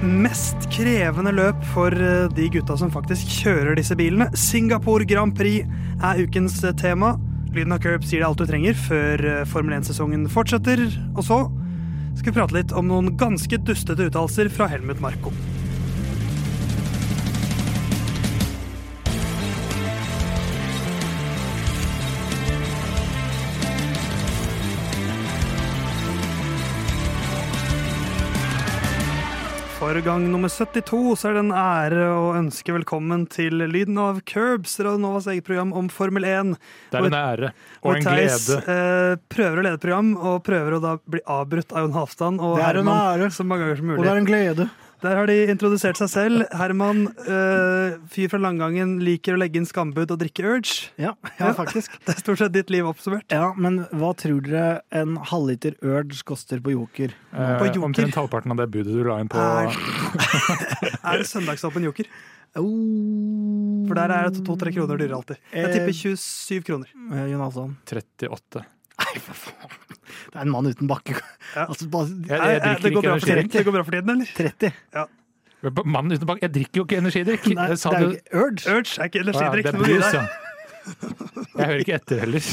Mest krevende løp for eh, de gutta som faktisk kjører disse bilene. Singapore Grand Prix er ukens eh, tema. Lyden av Curb sier det alt du trenger før eh, Formel 1-sesongen fortsetter. Og så skal vi prate litt om noen ganske dustete uttalelser fra Helmut Marko. For gang nummer 72 så er det en ære å ønske velkommen til Lyden av Curbs, Radionovas eget program om Formel 1. Det er en ære og en Theis glede. eh, prøver å lede program, og prøver å da bli avbrutt av Jon Halvdan og Det er en Herman så mange ganger som Og det er en glede. Der har de introdusert seg selv. Herman, eh, fyr fra Langangen, liker å legge inn skambud og drikke Urge. Ja, ja, faktisk. Det er stort sett ditt liv oppsummert. Ja, Men hva tror dere en halvliter Urge koster på Joker? Eh, på Joker. omtrent halvparten av det budet du la inn på Er, er det søndagsåpen joker? Oh. For der er det to-tre kroner dyrere alltid. Jeg Eh, tipper 27 kroner. Eh, Jon Halvdan. 38. Nei, for faen. Det er en mann uten bakke. Ja. Altså, bare Jeg, jeg, jeg det, går bra for tiden, det går bra for tiden, eller? 30. Mannen uten bakke jeg drikker jo ikke energidrikk. Nei, det er jo ikke Urge. Urge er ikke Å ja, energidrikk. det er brus, ja. Jeg hører ikke etter heller.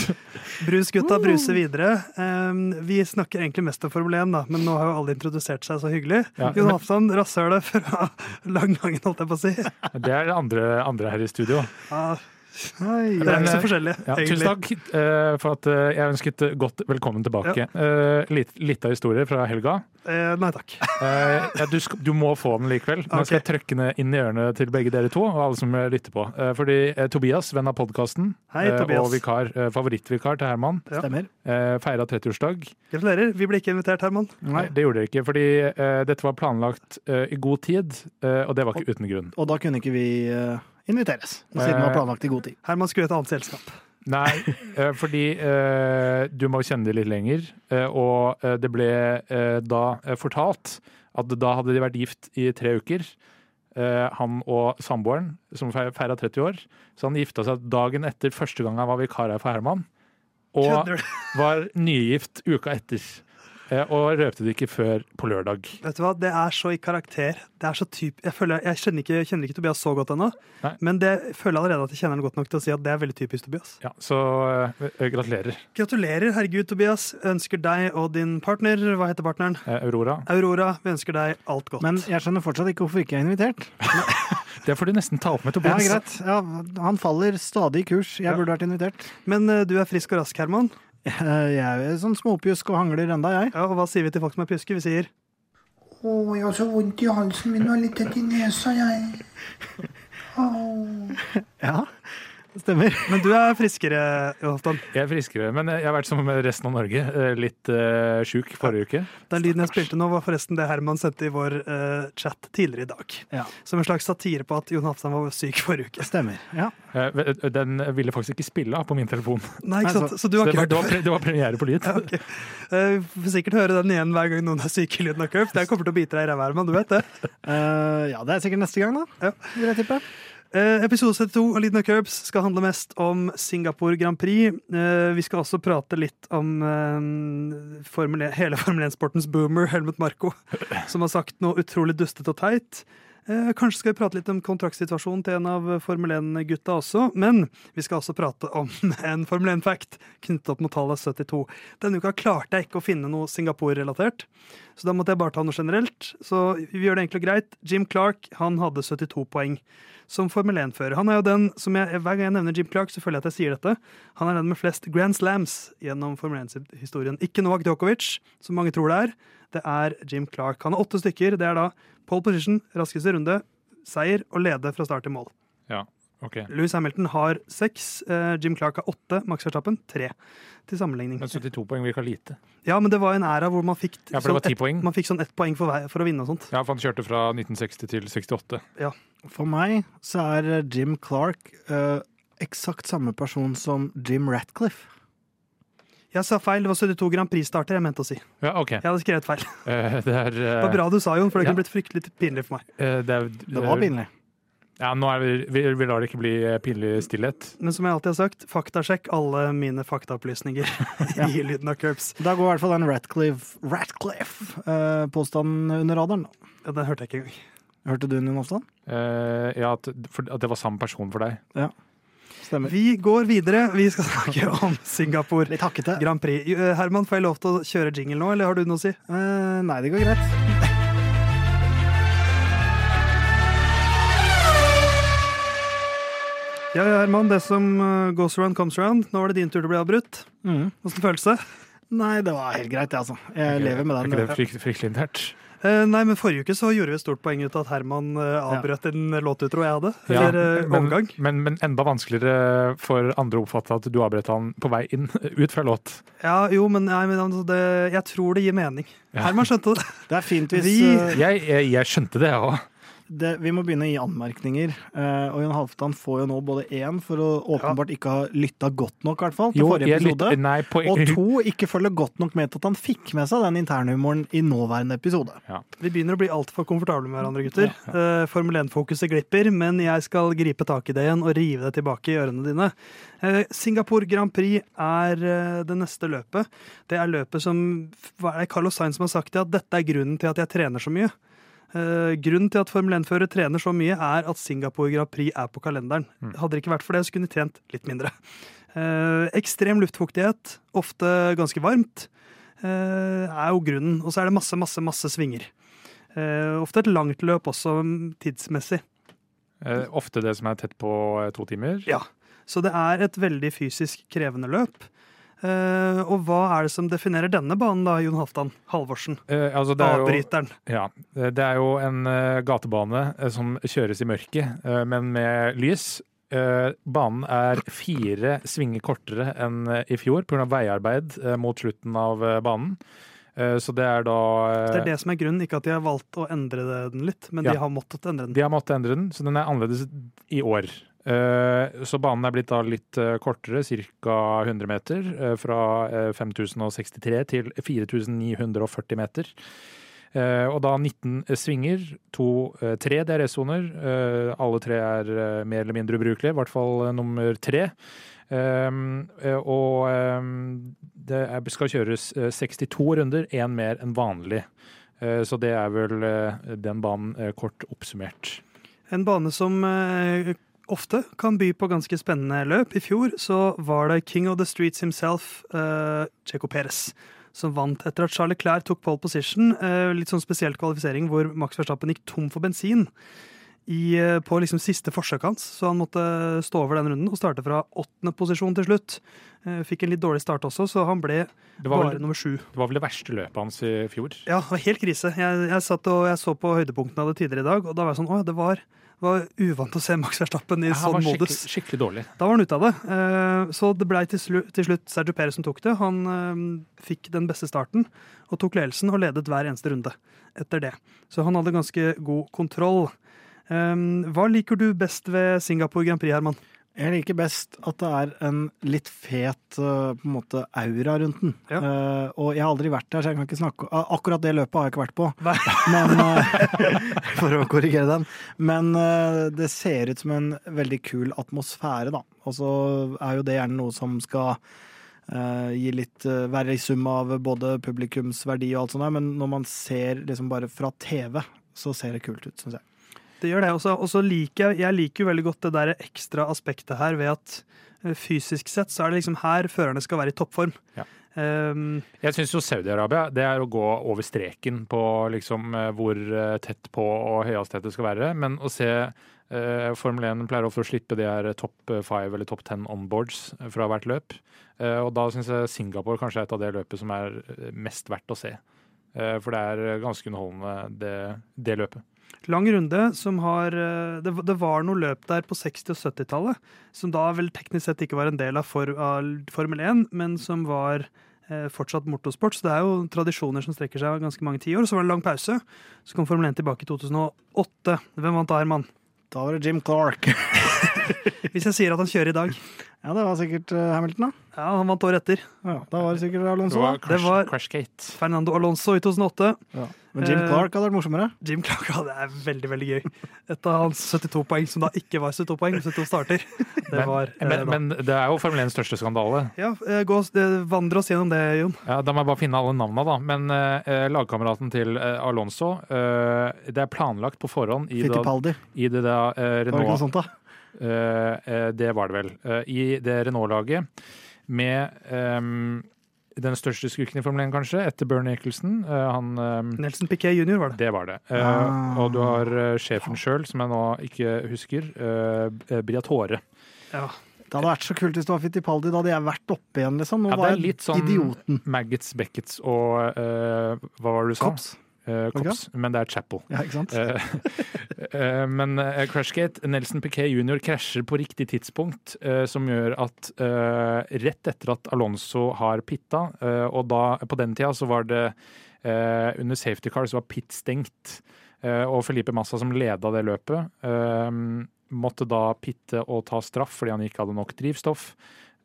Brusgutta bruser videre. Um, vi snakker egentlig mest om Formel 1, da, men nå har jo alle introdusert seg så hyggelig. Ja, Jon Halvdan, rasshølet fra Langangen, holdt jeg på å si. Det er det andre, andre her i studio. Ja, Oi, det er ikke så forskjellig, Ja, tusen takk uh, for at uh, jeg ønsket godt velkommen tilbake. Eh, litt, litt av historie fra helga. Nei takk. Ja, du, du må få den likevel. Nå skal jeg trykke den inn i ørene til begge dere to og alle som lytter på. Fordi Tobias, venn av podkasten, Hei, og vikar, favorittvikar til Herman, Ja. Feira 30-årsdag. Gratulerer. Vi ble ikke invitert, Herman. Nei, det gjorde dere ikke, fordi dette var planlagt i god tid, og det var ikke uten grunn. Og da kunne ikke vi inviteres, siden det var planlagt i god tid. Herman skulle i et annet selskap. Nei, eh, fordi eh, du må kjenne det litt lenger, eh, og eh, det ble eh, da eh, fortalt at da hadde de vært gift i tre uker. Eh, han og samboeren, som feira 30 år. Så han gifta seg dagen etter første gang han var vikar her for Herman. Og var nygift uka etter. Eh, og røpte det ikke før på lørdag. Vet du hva, Det er så i karakter. Det er så typ, jeg, føler, jeg kjenner ikke, kjenner ikke Tobias så godt ennå, men det, jeg føler allerede at jeg kjenner han godt nok til å si at det er veldig typisk Tobias. Ja, Så uh, gratulerer, Gratulerer, herregud, Tobias. Ønsker deg og din partner, hva heter partneren? eh, Aurora. Aurora, vi ønsker deg alt godt. Men jeg skjønner fortsatt ikke hvorfor ikke jeg er invitert. Det får du nesten ta opp med Tobias. Ja, greit. Ja, han faller stadig i kurs. Jeg Ja. burde vært invitert. Men uh, du er frisk og rask, Herman. Eh, Jeg er sånn småpjusk og hangler enda, jeg. Ja, og hva sier vi til folk som er pjuske? Vi sier Å, jeg har så vondt i halsen min og litt tett i nesa, jeg. Oh. Ja, stemmer. Men du er friskere, Jonathan. Jeg er friskere, men jeg har vært som resten av Norge. eh, Litt uh, sjuk forrige uke. Den lyden jeg spilte nå, var forresten det Herman sendte i vår uh, chat tidligere i dag. Ja, Som en slags satire på at Jon Halvdan var syk forrige uke. stemmer. Ja. Uh, Den ville faktisk ikke spille av på min telefon. Nei, ikke sant? Så du har ikke hørt det, var, det var premiere på lyd. Ja, okay. uh, Vi får sikkert høre den igjen hver gang noen er syke i lyden av Curve. Det kommer til å bite deg i ræva, Herman. Du vet det. Eh, ja, det er sikkert neste gang, da. Ja. Vil jeg tippe. Eh, episode 72 av Lyden av Curbs skal handle mest om Singapore Grand Prix. Eh, vi skal også prate litt om eh, 1, hele Formel 1-sportens boomer, Helmut Marko, som har sagt noe utrolig dustete og teit. Eh, kanskje skal vi prate litt om kontraktsituasjonen til en av Formel 1-gutta også. Men vi skal også prate om en Formel 1-fact knyttet opp mot tallet 72. Denne uka klarte jeg ikke å finne noe Singapore-relatert, så da måtte jeg bare ta noe generelt. Så vi gjør det enkelt og greit. Jim Clark han hadde 72 poeng som Formel 1-fører. Han er jo den som jeg, Hver gang jeg nevner Jim Clark, så føler jeg at jeg sier dette. Han er den med flest Grand Slams gjennom Formel 1-historien. Ikke Novak Djokovic, som mange tror det er. Det er Jim Clark. Han har åtte stykker. Det er da pole position, raskeste runde, seier og lede fra start til mål. Ja, ok. Louis Hamilton har seks. eh, Jim Clark har åtte. Max Verstappen tre. Til sammenligning. Men 72 poeng virka lite. Ja, men det var en æra hvor man fikk, Ja, for det var sånn 10 poeng. ett- man fikk sånn ett poeng for, vei- for å vinne og sånt. Ja, for han kjørte fra 1960 til 68. Ja. For meg så er eh, Jim Clark eh, eksakt samme person som Jim Ratcliffe. Jeg sa feil. Det var 72 Grand Prix-starter jeg mente å si. Ja, OK. Jeg hadde skrevet feil. Uh, det er Det var bra du sa, Jon, for det ja. kunne blitt fryktelig pinlig for meg. Uh, det, er, Det var pinlig. Ja, nå er vi, vi, vi lar det ikke bli eh, pinlig stillhet. Men som jeg alltid har sagt, faktasjekk alle mine faktaopplysninger i lyden av curbs. Da går i hvert fall den Ratcliffe-påstanden under radaren. Ja, Den hørte jeg ikke engang. Hørte du den, Jon? Eh, ja, at, for, at det var samme person for deg. Stemmer. Vi går videre. Vi skal snakke om Singapore Litt hakkete. Grand Prix. Eh, Herman, får jeg lov til å kjøre jingle nå, eller har du noe å si? Uh, nei, det går greit. Ja, ja, Herman. Det som eh, goes around, comes around. Nå var det din tur til å bli avbrutt. Mm. Åssen føles det? Nei, det var helt greit, det, altså. Jeg lever med Er ikke det den. fryktelig internt? Eh, nei, men Forrige uke så gjorde vi et stort poeng ut av at Herman avbrøt ja. en låtutro jeg hadde. Ja, Eller eh, men, omgang. men, men enda vanskeligere for andre å oppfatte at du avbrøt han på vei inn, ut fra låt. Ja, jo, men, nei, men altså, det, jeg tror det gir mening. Ja. Herman skjønte det. Det er fint hvis Vi- eh, Jeg, jeg, jeg skjønte det, jeg òg. Det, Vi må begynne å gi anmerkninger. Uh, og Jon Halvdan får jo nå både én for å åpenbart ikke ha lytta godt nok, hvert fall, til Jo, forrige episode. lytter- nei, på, Og to, ikke følger godt nok med til at han fikk med seg den internhumoren i nåværende episode. Vi begynner å bli altfor komfortable med hverandre, gutter. Eh, Formel 1-fokuset glipper, men jeg skal gripe tak i det igjen og rive det tilbake i ørene dine. Eh, Singapore Grand Prix er det neste løpet. Det er løpet som hva er det Carlos Sainz som har sagt det, at dette er grunnen til at jeg trener så mye. Eh, grunnen til at Formel 1-førere trener så mye, er at Singapore Grand Prix er på kalenderen. Hadde det ikke vært for det, så kunne de tjent litt mindre. Eh, ekstrem luftfuktighet, ofte ganske varmt, eh, er jo grunnen. Og så er det masse, masse, masse svinger. Ofte et langt løp også mm, tidsmessig. Ofte det som er tett på to timer. Ja. Så det er et veldig fysisk krevende løp. Eh, og hva er det som definerer denne banen, da, Jon Halvdan Halvorsen? Uh, altså er Avbryteren. ja, eh, det er jo en uh, gatebane som kjøres i mørket, men med lys. Banen er fire svinger kortere enn i fjor pga. veiarbeid mot slutten av banen. Så det er da Det er det som er grunnen, ikke at de har valgt å endre den litt, men Ja. de har måttet endre den. De har måttet endre den, så den er annerledes i år. Eh, Så banen er blitt da litt eh, kortere, ca. 100 meter. eh, Fra eh, 5063 til 4940 meter. Og da 19 svinger, to, tre DRS-soner. Alle tre er mer eller mindre ubrukelige, i hvert fall nummer tre. Um, eh, og um, det skal kjøres eh, 62 runder, én mer enn vanlig. Så det er vel den banen kort oppsummert. En bane som ofte kan by på ganske spennende løp. I fjor så var det King of the Streets himself, uh, Checo Perez, som vant etter at Charles Leclerc tok pole position. Uh, litt sånn spesiell kvalifisering hvor Max Verstappen gikk tom for bensin i, uh, på liksom siste forsøket hans, så han måtte stå over den runden og starte fra åttende posisjon til slutt. Fikk en litt dårlig start også, så han ble vel, bare nummer sju. det var vel det verste løpet hans i fjor. Ja, det var helt krise. Jeg, jeg satt og jeg så på høydepunktene av det tidligere i dag, og da var jeg sånn Å, det var, var uvant å se Max Verstappen i sånn modus. skikkelig, skikkelig dårlig. Da var han ute av det. Eh, Så det ble til, slutt, til slutt Sergio Perez som tok det. Han eh, fikk den beste starten og tok ledelsen og ledet hver eneste runde etter det. Så han hadde ganske god kontroll. Eh, Hva liker du best ved Singapore Grand Prix, Herman? Jeg liker best at det er en litt fet eh, på en måte aura rundt den. Ja. Uh, og jeg har aldri vært der, så jeg kan ikke snakke ah, Akkurat det løpet har jeg ikke vært på, men, uh, for å korrigere den. Men uh, det ser ut som en veldig kul atmosfære, da. Og så er jo det gjerne noe som skal eh, gi litt eh, være i sum av både publikumsverdi og alt sånt der, men når man ser liksom bare fra TV, så ser det kult ut, syns jeg. Det gjør det. Og så liker jeg, jeg liker jo veldig godt det der ekstra aspektet her ved at eh, fysisk sett så er det liksom her førerne skal være i toppform. Ja. Um, Jeg syns jo Saudi-Arabia det er å gå over streken på liksom eh, hvor eh, tett på og høyhastighet det skal være. Men å se uh, Formel 1 pleier ofte å slippe de her topp five eller topp ten onboards fra hvert løp. Uh, og da syns jeg Singapore kanskje er et av det løpet som er mest verdt å se. Uh, for det er ganske underholdende, det, det løpet. Lang runde som har eh, det, det var noe løp der på 60- og 70-tallet som da vel teknisk sett ikke var en del av, for, av Formel 1, men som var eh, fortsatt motorsport. Så det er jo tradisjoner som strekker seg ganske mange tiår. Så var det en lang pause. Så kom Formel 1 tilbake i 2008. Hvem vant da, Herman? Da var det Jim Clark. Hvis jeg sier at han kjører i dag. Ja, det var sikkert eh, Hamilton, da. Ja, Han vant året etter. Ja, da var det sikkert Det Alonso. var da. Det Crash, var- Crashgate. Fernando Alonso i 2008. Ja. Men Jim Eh, Clark hadde vært morsommere. Jim Clark, ja, det er veldig veldig gøy. Et av hans 72 poeng, som da ikke var 72 poeng, 72 starter. Det var eh, Men, men det er jo Formel 1s største skandale. Ja, eh, gå, eh, vandre oss gjennom det, Jon. Ja, da må jeg bare finne alle navnene, da. Men eh, lagkameraten til eh, Alonso eh, Det er planlagt på forhånd i, da, i det da eh, Var det ikke noe sånt, da? Det var det vel. Eh, I det Renault-laget med um, den største skurken i Formel 1, kanskje, etter Bernie Eccleston. Eh, han ehm, Nelson Piquet jr. var det. Det var det. Eh, Ah. Og du har eh, sjefen sjøl, som jeg nå ikke husker, uh, Briatore. Ja. Det hadde vært så kult hvis det var Fittipaldi. Da hadde jeg vært oppe igjen, liksom. Nå Ja, det var jeg litt sånn idioten. Maggots, Beckets og uh, Hva var det du sa? Kops. Eh, Ok. Kops. Men det er Chapel. Ja, ikke sant? Eh, eh, men uh, Crashgate, Nelson Piquet jr. krasjer på riktig tidspunkt, eh, som gjør at eh, rett etter at Alonso har pitta, eh, og da på den tida så var det eh, under safety car så var pit stengt, eh, og Felipe Massa som leda det løpet, eh, måtte da pitte og ta straff fordi han ikke hadde nok drivstoff.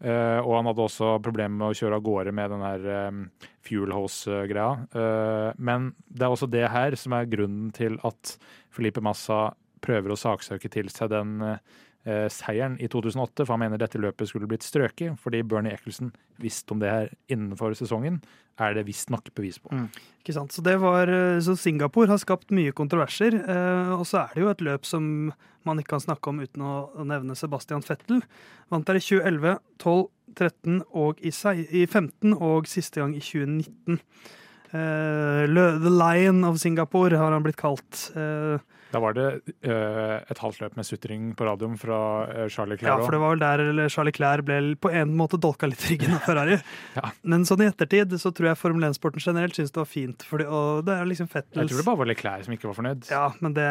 Eh, og han hadde også problemer med å kjøre av gårde med den her um, fuel hose-greia. Uh, men det er også det her som er grunnen til at Felipe Massa prøver å saksøke til seg den eh, seieren i 2008, for han mener dette løpet skulle blitt strøket, fordi Bernie Eccleston visste om det her innenfor sesongen, er det visstnok bevis på. Ikke sant? Så, det var, eh, så Singapore har skapt mye kontroverser. Eh, og så er det jo et løp som man ikke kan snakke om uten å, nevne Sebastian Fettel. Vant der i 2011, 12, 13 og i, i 15 og siste gang i 2019. Eh, The Lion of Singapore har han blitt kalt. Eh, Da var det uh, et halvt løp med sutring på radioen fra uh, Charlie ja, for det var vel der eller Charlie Clair ble på en måte dolka litt i ryggen av Ferrari. Ja. Men sånn i ettertid så tror jeg Formel 1-sporten generelt syns det var fint. Fordi, og det er liksom Jeg tror det bare var Leclerc som ikke var fornøyd. Ja, men det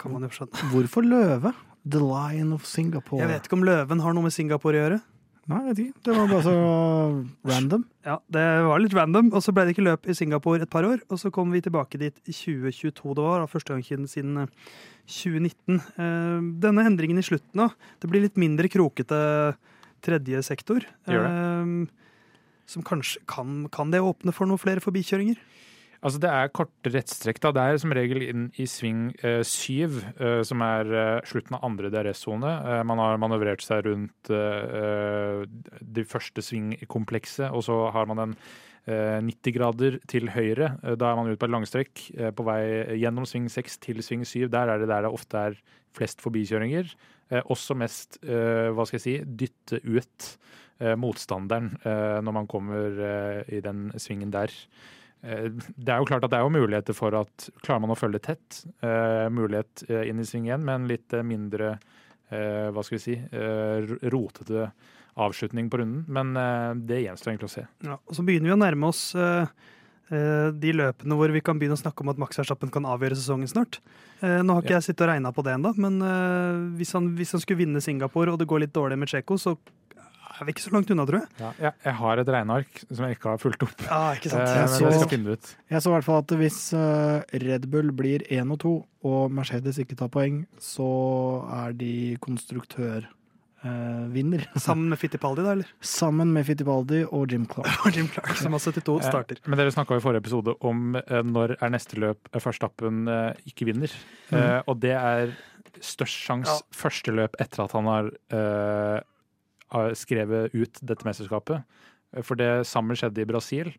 kan man jo skjønne. Hvorfor løve? The Lion of Singapore. Jeg vet ikke om løven har noe med Singapore å gjøre. Nei, jeg vet ikke. Det var bare så random. Ja, Det var litt random, og så ble det ikke løp i Singapore et par år. Og så kom vi tilbake dit i 2022, det var da første gang siden- siden eh, 2019. Eh, Denne endringen i slutten, da. Det blir litt mindre krokete tredje sektor. Gjør det. Som kanskje kan, kan det åpne for noen flere forbikjøringer? Altså Det er korte rettstrekk. da. Det er som regel inn i sving eh, syv, eh, som er eh, slutten av andre DRS-sone. Man har manøvrert seg rundt det første svingkomplekset, og så har man en eh, 90 grader til høyre. Da er man ute på et langstrekk på vei gjennom sving 6 til sving 7. Der er det der det ofte er flest forbikjøringer. Også mest, hva skal jeg si, dytte ut motstanderen når man kommer i den svingen der. Eh, Det er jo klart at det er jo muligheter for at klarer man å følge tett, eh, mulighet eh, inn i sving igjen, men litt eh, mindre hva skal vi si, rotete avslutning på runden. Men det gjenstår egentlig å se. Ja, og så begynner vi å nærme oss de løpene hvor vi kan begynne å snakke om at Max Verstappen kan avgjøre sesongen snart. Nå har ikke Ja. jeg sittet og regna på det ennå, men hvis, han, hvis han skulle vinne Singapore og det går litt dårlig med Tsjekko, så er vi ikke så langt unna, tror jeg. Ja, jeg har et regneark som jeg ikke har fulgt opp. Ja, ikke sant. Jeg men så- jeg skal finne det ut. Jeg så i hvert fall at hvis eh, Red Bull blir 1 og 2, og Mercedes ikke tar poeng, så er de konstruktørvinner. Sammen med Fittipaldi, da, eller? Sammen med Fittipaldi og Jim Clark. Og Jim Clark, som har 72 starter. Eh, Men dere snakka i forrige episode om eh, når er neste løp Førstappen eh, ikke vinner. Eh, og det er størst sjanse Ja. første løp etter at han har eh, har skrevet ut dette mesterskapet. Eh, For det samme skjedde i Brasil.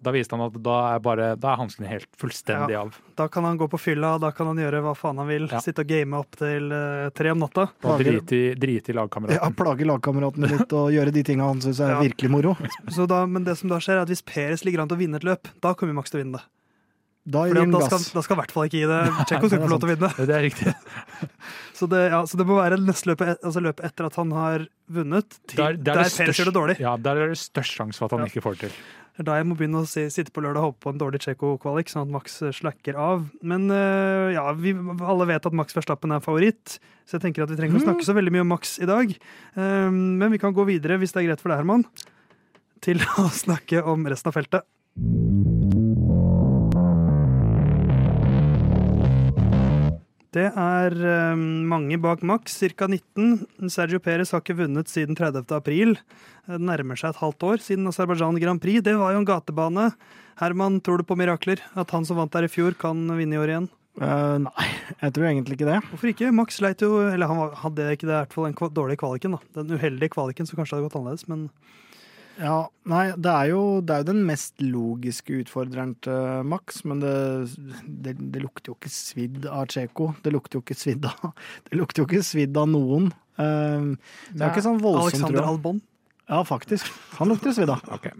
Da viste han at da er, bare, da er hanskene helt fullstendig av. Da kan han gå på fylla, da kan han gjøre hva faen han vil. Ja. Sitte og game opp til uh, tre om natta. Og drite i, drit i Ja, plage lagkameraten litt og gjøre de tinga han syns er Ja. virkelig moro. Så da, men det som da skjer, er at hvis Peres ligger an til å vinne et løp, da kommer Max til å vinne det. Da gir da skal, da skal i hvert fall ikke gi det. Tsjekko skal ikke få lov til å vinne. Det er riktig. Så det, ja, så det må være neste løpet, altså løpet etter at han har vunnet, til, Der- der, der er det størst- gjør det dårlig. Ja, Der er det størst sjanse for at han Ja. ikke får det til. Det er da jeg må begynne å si, sitte på lørdag og håpe på en dårlig Tsjekko-kvalik, sånn at Max slakker slacker av. Men uh, ja, vi alle vet at Max Verstappen er favoritt, så jeg tenker at vi trenger ikke å snakke så veldig mye om Max i dag. Um, men vi kan gå videre, hvis det er greit for deg, Herman, til å snakke om resten av feltet. Det er eh, mange bak Max, ca. 19. Sergio Perez har ikke vunnet siden 30. april. Det nærmer seg et halvt år siden Aserbajdsjan Grand Prix. Det var jo en gatebane. Herman, tror du på mirakler? At han som vant der i fjor, kan vinne i år igjen? Uh, nei, jeg tror egentlig ikke det. Hvorfor ikke? Max leit jo Eller han hadde ikke det, i hvert fall den dårlige kvaliken. da. Den uheldige kvaliken, så kanskje det hadde gått annerledes, men Ja, nei, det er jo, det er jo den mest logiske utfordreren til Max, men det, det, det lukter jo ikke svidd av Tsjeko. Det lukter jo ikke svidd av Det lukter jo ikke svidd av noen. Eh, det er ikke sånn voldsomt, tror Alexander. Albon Ja, faktisk. Han lukter svidd av. Okay.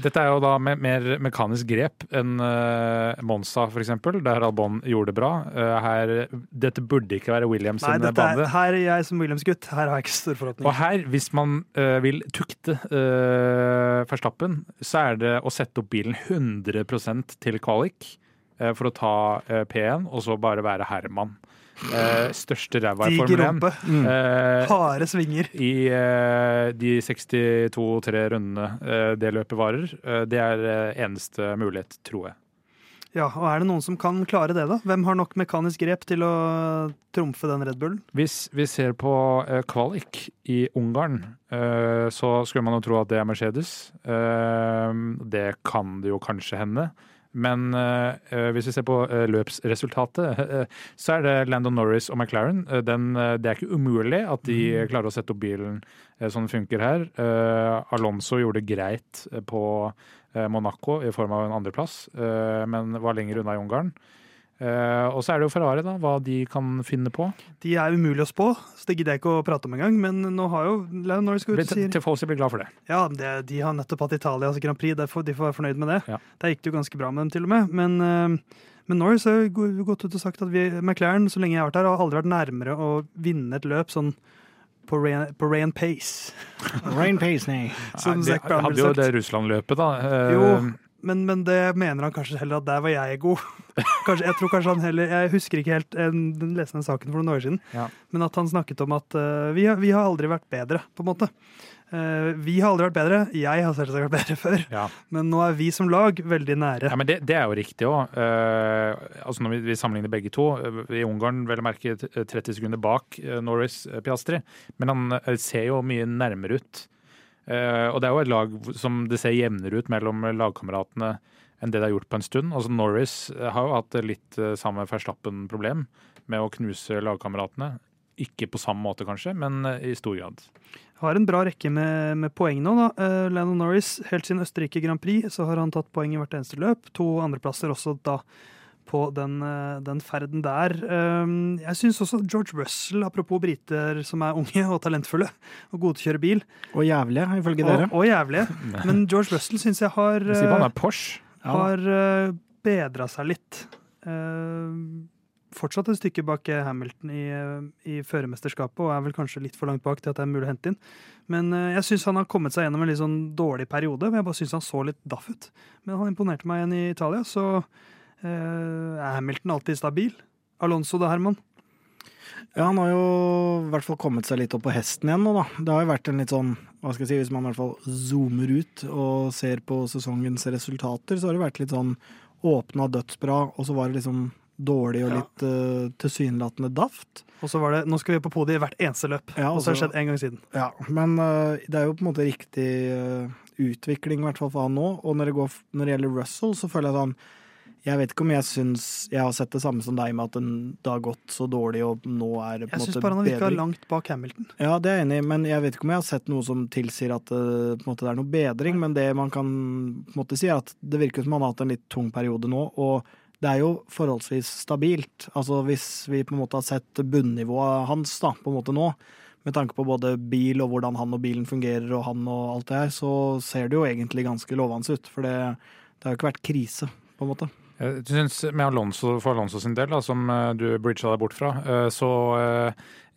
Dette er jo da med mer mekanisk grep enn eh, Monza, f.eks., der Albon gjorde det bra. Eh, her, dette burde ikke være Williams Nei, dette er, her er jeg som Williams-gutt. Her har jeg ikke store Og her, hvis man uh, vil tukte uh, Verstappen, så er det å sette opp bilen 100 til kvalik uh, for å ta eh, P1, og så bare være Herman. Eh, største ræva i Formel 1. Mm. Eh, harde svinger. I eh, de 62-3 rundene det løpet varer. Det er eneste mulighet, tror jeg. Ja, og Er det noen som kan klare det, da? Hvem har nok mekanisk grep til å trumfe den Red Bullen? Hvis vi ser på kvalik i Ungarn, eh, så skulle man jo tro at det er Mercedes. Det kan det jo kanskje hende. Men eh, hvis vi ser på uh, løpsresultatet, uh, så er det Landon Norris og McLaren. Den, det er ikke umulig at de klarer å sette opp bilen sånn det funker her. Alonso gjorde det greit på Monaco i form av en andreplass, men var lenger unna i Ungarn. Eh, og så er det jo Ferrari, da, hva de kan finne på. De er umulig å spå, så det gidder jeg ikke å prate om engang. Men nå har jo Leon Norris gått ut sier Tifosi blir glad for det. Ja, det, de har nettopp hatt Italias Grand Prix, derfor, de får være fornøyd med det. Ja. Der gikk det jo ganske bra med dem, til og med. Men, eh, men Norris har jo gått ut og sagt at vi, McLaren, så lenge jeg har vært her, har aldri vært nærmere å vinne et løp sånn på rain, på rain pace. Rain Pacey. Som Nei, Zac de Brown hadde jo det Russland-løpet, da. Eh, Jo, men, men det mener han kanskje heller at der var jeg god. Kanskje, jeg tror kanskje han heller, jeg husker ikke helt, en, den lesende saken for noen år siden, Ja. men at han snakket om at uh, vi, vi har aldri vært bedre, på en måte. Uh, vi har aldri vært bedre, jeg har selvsagt vært bedre før, Ja. men nå er vi som lag veldig nære. ja, men det, det er jo riktig òg. altså når vi, vi sammenligner begge to. eh, I Ungarn vel å merke 30 sekunder bak eh, Norris eh, Piastri, men han eh, ser jo mye nærmere ut. Eh, og det er jo et lag som det ser jevnere ut mellom lagkameratene enn det det har gjort på en stund. Altså Norris eh, har jo hatt litt eh, samme Verstappen-problem med å knuse lagkameratene. Ikke på samme måte, kanskje, men i stor grad. Har en bra rekke med, med poeng nå. da. Landon Norris, helt siden Østerrike Grand Prix, så har han tatt poeng i hvert eneste løp. To andreplasser også da på den, eh, den ferden der. Um, jeg syns også George Russell, apropos briter som er unge og talentfulle og gode til å kjøre bil, Og jævlige, ifølge dere. og, og jævlige, men George Russell syns jeg har. Ja. har uh, bedra seg litt. Uh, fortsatt et stykke bak eh, Hamilton i, eh, i førermesterskapet, og er vel kanskje litt for langt bak til at det er mulig å hente inn. Men eh, jeg syns han har kommet seg gjennom en litt sånn dårlig periode. men Jeg bare syns han så litt daff ut. Men han imponerte meg igjen i Italia, så eh, er Hamilton alltid stabil. Alonso da, Herman? Ja, han har jo i hvert fall kommet seg litt opp på hesten igjen nå, da. Det har jo vært en litt sånn, hva skal jeg si, hvis man i hvert fall zoomer ut og ser på sesongens resultater, så har det vært litt sånn åpna dødsbra, og så var det liksom dårlig og Ja. litt uh, tilsynelatende daft. Og så var det Nå skal vi på podiet i hvert eneste løp. Ja, og så har det altså- skjedd en gang siden. Ja, men uh, det er jo på en måte riktig uh, utvikling, i hvert fall for han nå. Og når det, går, når det gjelder Russell, så føler jeg sånn Jeg vet ikke om jeg syns Jeg har sett det samme som deg med at den, det har gått så dårlig, og nå er det på en Jeg syns bare han virka langt bak Hamilton. Ja, det er jeg enig i, men jeg vet ikke om jeg har sett noe som tilsier at det, på en måte, det er noe bedring. Men det man kan på en måte si, er at det virker som han har hatt en litt tung periode nå. Og det er jo forholdsvis stabilt. Altså hvis vi på en måte har sett bunnivået hans da, på en måte nå, med tanke på både bil og hvordan han og bilen fungerer og han og alt det her, så ser det jo egentlig ganske lovende ut. For det, det har jo ikke vært krise, på en måte. Jeg synes med Alonso, For Alonso sin del, da, som eh, du bridga deg bort fra, eh, så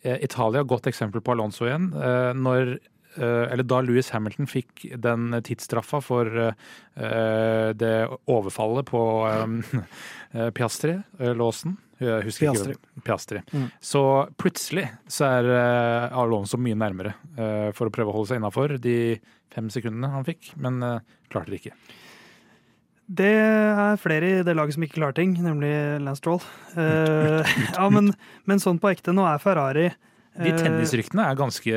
er Italia godt eksempel på Alonso igjen. Eh, Når eh, eller da Louis Hamilton fikk den tidsstraffa for eh, det overfallet på eh, Piastri, eh, låsen husker Piastri. ikke. Piastri. Mm. Så plutselig så er eh, Alonso mye nærmere eh, for å prøve å holde seg innafor de fem sekundene han fikk, men eh, klarte det ikke. Det er flere i det laget som ikke klarer ting, nemlig Lance Stroll. Uh, ja, men, men sånn på ekte, nå er Ferrari De eh, tennisryktene er ganske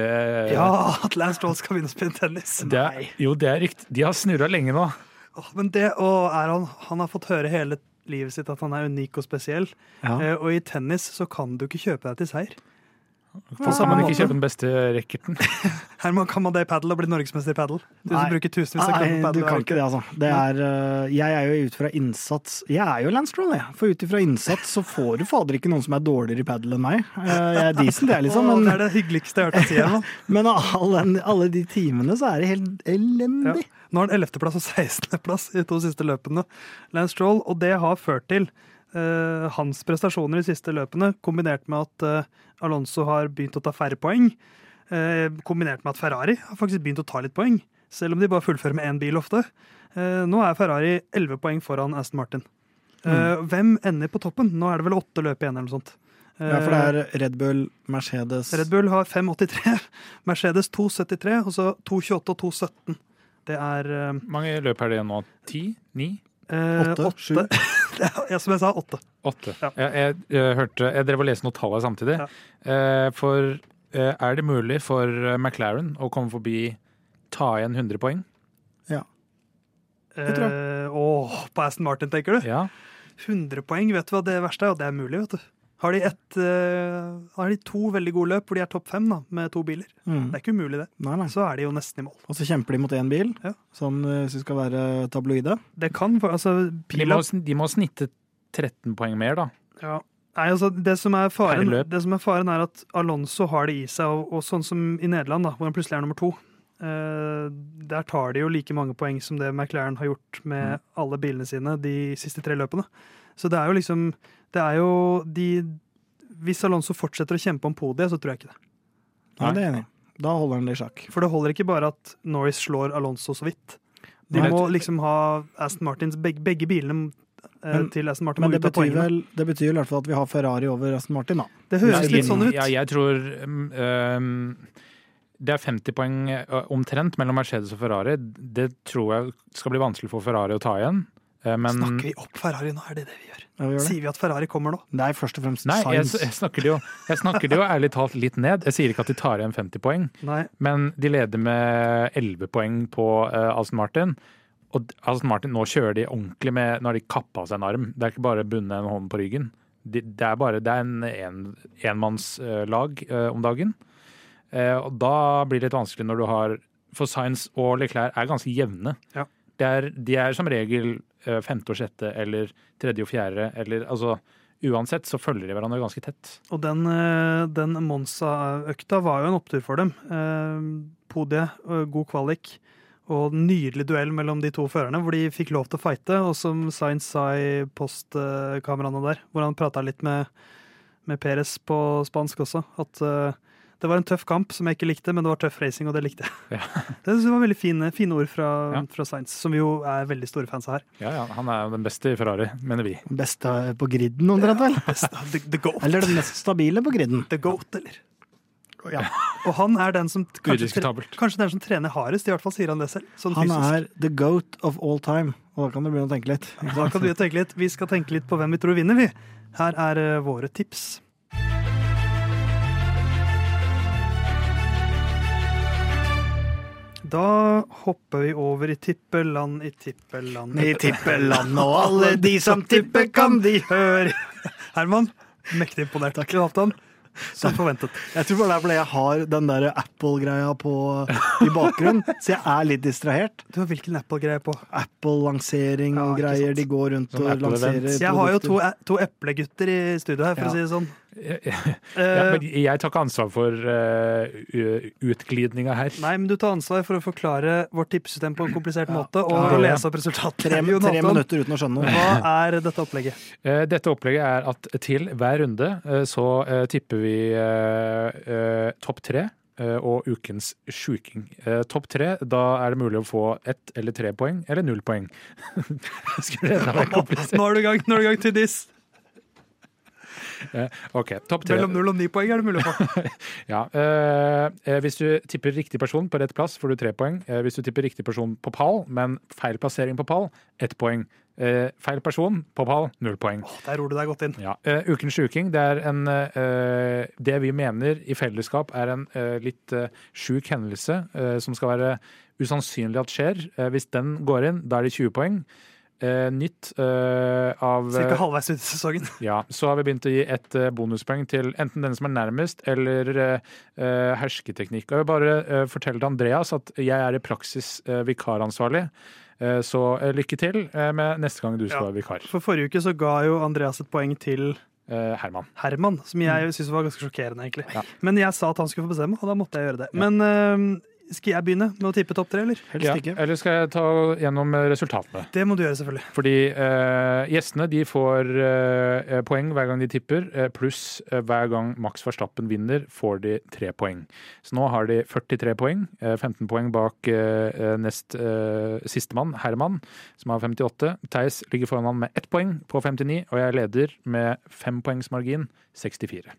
Ja, at Lance Stroll skal begynne å spille tennis. det er, Jo, det er rykt. De har snurra lenge nå. Men det, og er han, han har fått høre hele livet sitt at han er unik og spesiell. Ja. Eh, og i tennis så kan du ikke kjøpe deg til seier. Samme man ikke kjøpe den beste racketen. Herman, kan man det i padel og bli norgesmester i padel? Du som bruker tusenvis av kroner på du kan ikke det, altså. Det er, øh, jeg er jo ut fra innsats Jeg er jo Lance Stroll, jeg. For ut ifra innsats så får du fader ikke noen som er dårligere i padel enn meg. Eh, Jeg er decent, jeg, liksom. Åh, det er det hyggeligste jeg har hørt deg si. Herman. men alle, alle de timene så er det helt elendig. Nå har han 11.-plass og 16.-plass i to siste løpene. Lance Stroll, og det har ført til eh, hans prestasjoner de siste løpene, kombinert med at eh, Alonso har begynt å ta færre poeng, eh, kombinert med at Ferrari har faktisk begynt å ta litt poeng, selv om de bare fullfører med én bil ofte. Eh, nå er Ferrari 11 poeng foran Aston Martin. Eh, Hvem ender på toppen? Nå er det vel åtte løp igjen, eller noe sånt. Ja, for det er Red Bull, Mercedes Red Bull har 5,83, Mercedes 2,73, og så 2,28 og 2,17. Det er Hvor mange løp er det nå? Ti? Ni? Eh, Åtte, sju. Ja, som jeg sa, åtte. Åtte. Ja. Jeg, jeg, jeg hørte Jeg drev og leste noen tall her samtidig. Ja. Eh, for eh, er det mulig for eh, McLaren å komme forbi ta igjen 100 poeng? Ja. Det tror Eh, åh, på Aston Martin, tenker du? Ja. 100 poeng, vet du hva det verste er? Og det er mulig, vet du. Har de, et, uh, har de to veldig gode løp hvor de er topp fem da, med to biler, Mm. det er ikke umulig, det. Nei, nei. Så er de jo nesten i mål. Og så kjemper de mot én bil, Ja. som hvis vi skal være tabloide. Det kan altså De må, de må snitte 13 poeng mer, da. ja. Nei, altså, det som, er faren, det som er faren, er at Alonso har det i seg, og, og sånn som i Nederland, da, hvor han plutselig er nummer to. Uh, der tar de jo like mange poeng som det McLaren har gjort med Mm. alle bilene sine de siste tre løpene. Så det er jo liksom Det er jo de Hvis Alonso fortsetter å kjempe om podiet, så tror jeg ikke det. Ja, Nei. det er enig. Da holder han det i sjakk. For det holder ikke bare at Norris slår Alonso så vidt. De Nei. må liksom ha Aston Martins Begge, begge bilene eh, Men- til Aston Martin Men må det ut av betyr, poengene. vel, det betyr i hvert fall at vi har Ferrari over Aston Martin, da. Det høres Ja, litt sånn ut. Ja, jeg tror um, Det er 50 poeng uh, omtrent mellom Mercedes og Ferrari. Det tror jeg skal bli vanskelig for Ferrari å ta igjen. Uh, Men Snakker vi opp Ferrari nå? Er det det vi gjør? Ja, vi gjør. Sier vi at Ferrari kommer nå? er først og fremst Nei, jeg, jeg, snakker det jo, jeg snakker det jo ærlig talt litt ned. Jeg sier ikke at de tar igjen 50 poeng, Nei. men de leder med 11 poeng på uh, Aston Martin. Og Alston Aston Martin, nå kjører de ordentlig med Nå har de kappa seg en arm. Det er ikke bare bundet en hånd på ryggen. De, det er bare det er en, en enmannslag uh, om dagen. Uh, og da blir det litt vanskelig når du har For Science og Leclerc er ganske jevne. Ja. Det er, de er som regel eh, femte og sjette eller tredje og fjerde, eller altså Uansett så følger de hverandre ganske tett. Og den, eh, den Monza-økta var jo en opptur for dem. Podie, eh, god kvalik og nydelig duell mellom de to førerne, hvor de fikk lov til å fighte. Og som Sainz sa i postkameraene der, hvor han prata litt med, med Perez på spansk også, at eh, det var en tøff kamp som jeg ikke likte, men det var tøff racing, og det likte jeg. Ja. Det synes jeg var veldig fine, fine ord fra, Ja. fra Sainz, som vi jo er veldig store fans av her. Ja, ja, Han er den beste i Ferrari, mener vi. Beste på griden, omtrent vel? The, the goat. Eller den mest stabile på griden. The goat, eller? Ja. Og han er den som kanskje, kanskje den som trener hardest, i hvert fall sier han det selv. Sånn Han fysisk. er the goat of all time. Og da kan du begynne å tenke litt. Da kan du tenke litt. Vi skal tenke litt på hvem vi tror vinner, vi. Her er eh, våre tips. Da hopper vi over i tippeland, i tippeland I tippeland, og alle de som tipper, kan de høre Herman, mektig imponert. Takk, Halvdan. Som forventet. Jeg tror bare det er fordi jeg har den der Apple-greia i bakgrunnen, så jeg er litt distrahert. Du har hvilken Apple-greie på? Apple-lansering Ja, De går rundt Sånn og Apple lanserer. Jeg har jo to, e- to eplegutter i studio her, for Ja. å si det sånn. Ja, Eh, men jeg tar ikke ansvar for uh, utglidninga her. Nei, men du tar ansvar for å forklare vårt tippesystem på en komplisert måte, og Ja, ja. lese opp resultatet. Tre, tre minutter uten å skjønne noe. Hva er dette opplegget? Eh, Dette opplegget er at til hver runde eh, så eh, tipper vi uh, eh, topp tre eh, og ukens sjuking. Eh, Topp tre, da er det mulig å få ett eller tre poeng, eller null poeng. Skulle det enda komplisert? Nå er du i gang, gang til diss. OK, topp tre. Mellom null og ni poeng er det mulig å få. Ja, eh, eh, hvis du tipper riktig person på rett plass, får du tre poeng. Eh, hvis du tipper riktig person på pall, men feil plassering på pall, ett poeng. Eh, feil person på pall, null poeng. Der ror du deg godt inn. Ja. Eh, ukens sjuking, det er en eh, Det vi mener i fellesskap er en eh, litt uh, sjuk hendelse eh, som skal være usannsynlig at skjer. Eh, hvis den går inn, da er det 20 poeng. Eh, nytt eh, av Cirka halvveis ut i sesongen. ja, så har vi begynt å gi et eh, bonuspoeng til enten den som er nærmest, eller eh, eh, hersketeknikk. Og jeg vil bare eh, fortelle til Andreas at jeg er i praksis eh, vikaransvarlig. Eh, så eh, lykke til eh, med neste gang du skal Ja. være vikar. For forrige uke så ga jo Andreas et poeng til Eh, Herman. Herman, som jeg syntes var ganske sjokkerende, egentlig. Ja. Men jeg sa at han skulle få bestemme, og da måtte jeg gjøre det. Men eh, skal jeg begynne med å tippe topp tre, eller? Helst Ja, ikke. eller skal jeg ta gjennom eh, resultatene? Det må du gjøre, selvfølgelig. Fordi eh, gjestene de får eh, poeng hver gang de tipper, eh, pluss eh, hver gang Max Verstappen vinner, får de tre poeng. Så nå har de 43 poeng, eh, 15 poeng bak eh, eh, nest eh, sistemann, Herman, som har 58. Theis ligger foran han med ett poeng på 59, og jeg leder med fempoengsmargin 64.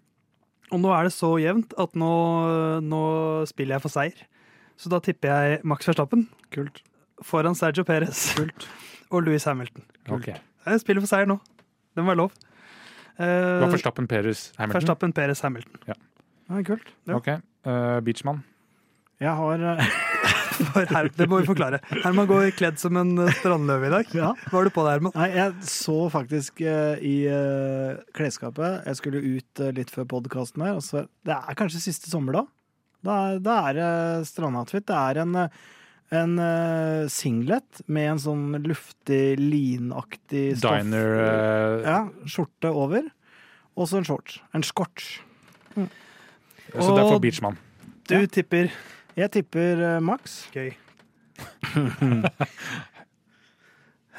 Og nå er det så jevnt at nå, nå spiller jeg for seier. Så da tipper jeg Max Verstappen Kult. foran Sergio Perez Kult. og Louis Hamilton. Ok. Jeg spiller for seier nå. Det må være lov. Det Uh, var Verstappen, Perez, Hamilton. Verstappen, Perez, Hamilton. Ja, kult. Ja. Ok. Uh, Beachman. Jeg har eh, For her, det må vi forklare. Herman går kledd som en eh, strandløve i dag. Ja. Hva har du på deg, Herman? Nei, jeg så faktisk uh, i uh, klesskapet Jeg skulle ut uh, litt før podkasten her. Og så, det er kanskje siste sommer, da. Er- er det strandoutfit. Det er en, eh, en eh, singlet med en sånn luftig, linaktig stoff. Diner uh... Ja, skjorte over. Og så en shorts. En skort. Så det er for Beachman. Du Ja. tipper Jeg tipper uh, Max. Gøy.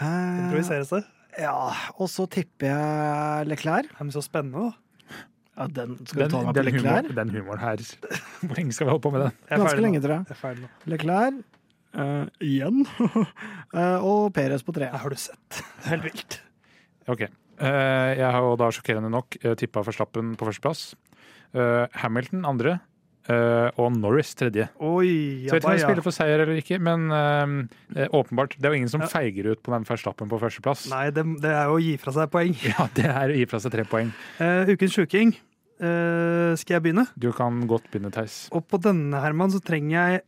Eh, Improviseres det? ja, og så tipper jeg Leclerc. Det er så spennende, da. Ja, den skal Den, du ta meg på den, humor, den humoren her Hvor lenge skal vi holde på med den? Jeg er Ganske lenge, tror jeg. Er. Leclerc uh, igjen. uh, og Perez på tre. Det har du sett. Det er Helt vilt. Ok. Uh, jeg har jo da sjokkerende nok uh, tippa Verstappen på førsteplass. Uh, Hamilton andre. Eh, og Norris tredje. Oi, Så jeg vet ikke om jeg spiller for seier eller ikke, men eh, åpenbart. Det er jo ingen som Ja. feiger ut på den Verstappen på førsteplass. Nei, det, det er jo å gi fra seg poeng. Ja, det er å gi fra seg tre poeng. Uh, ukens sjuking. Uh, skal jeg begynne? Du kan godt begynne, Theis. Og på denne, Herman, så trenger jeg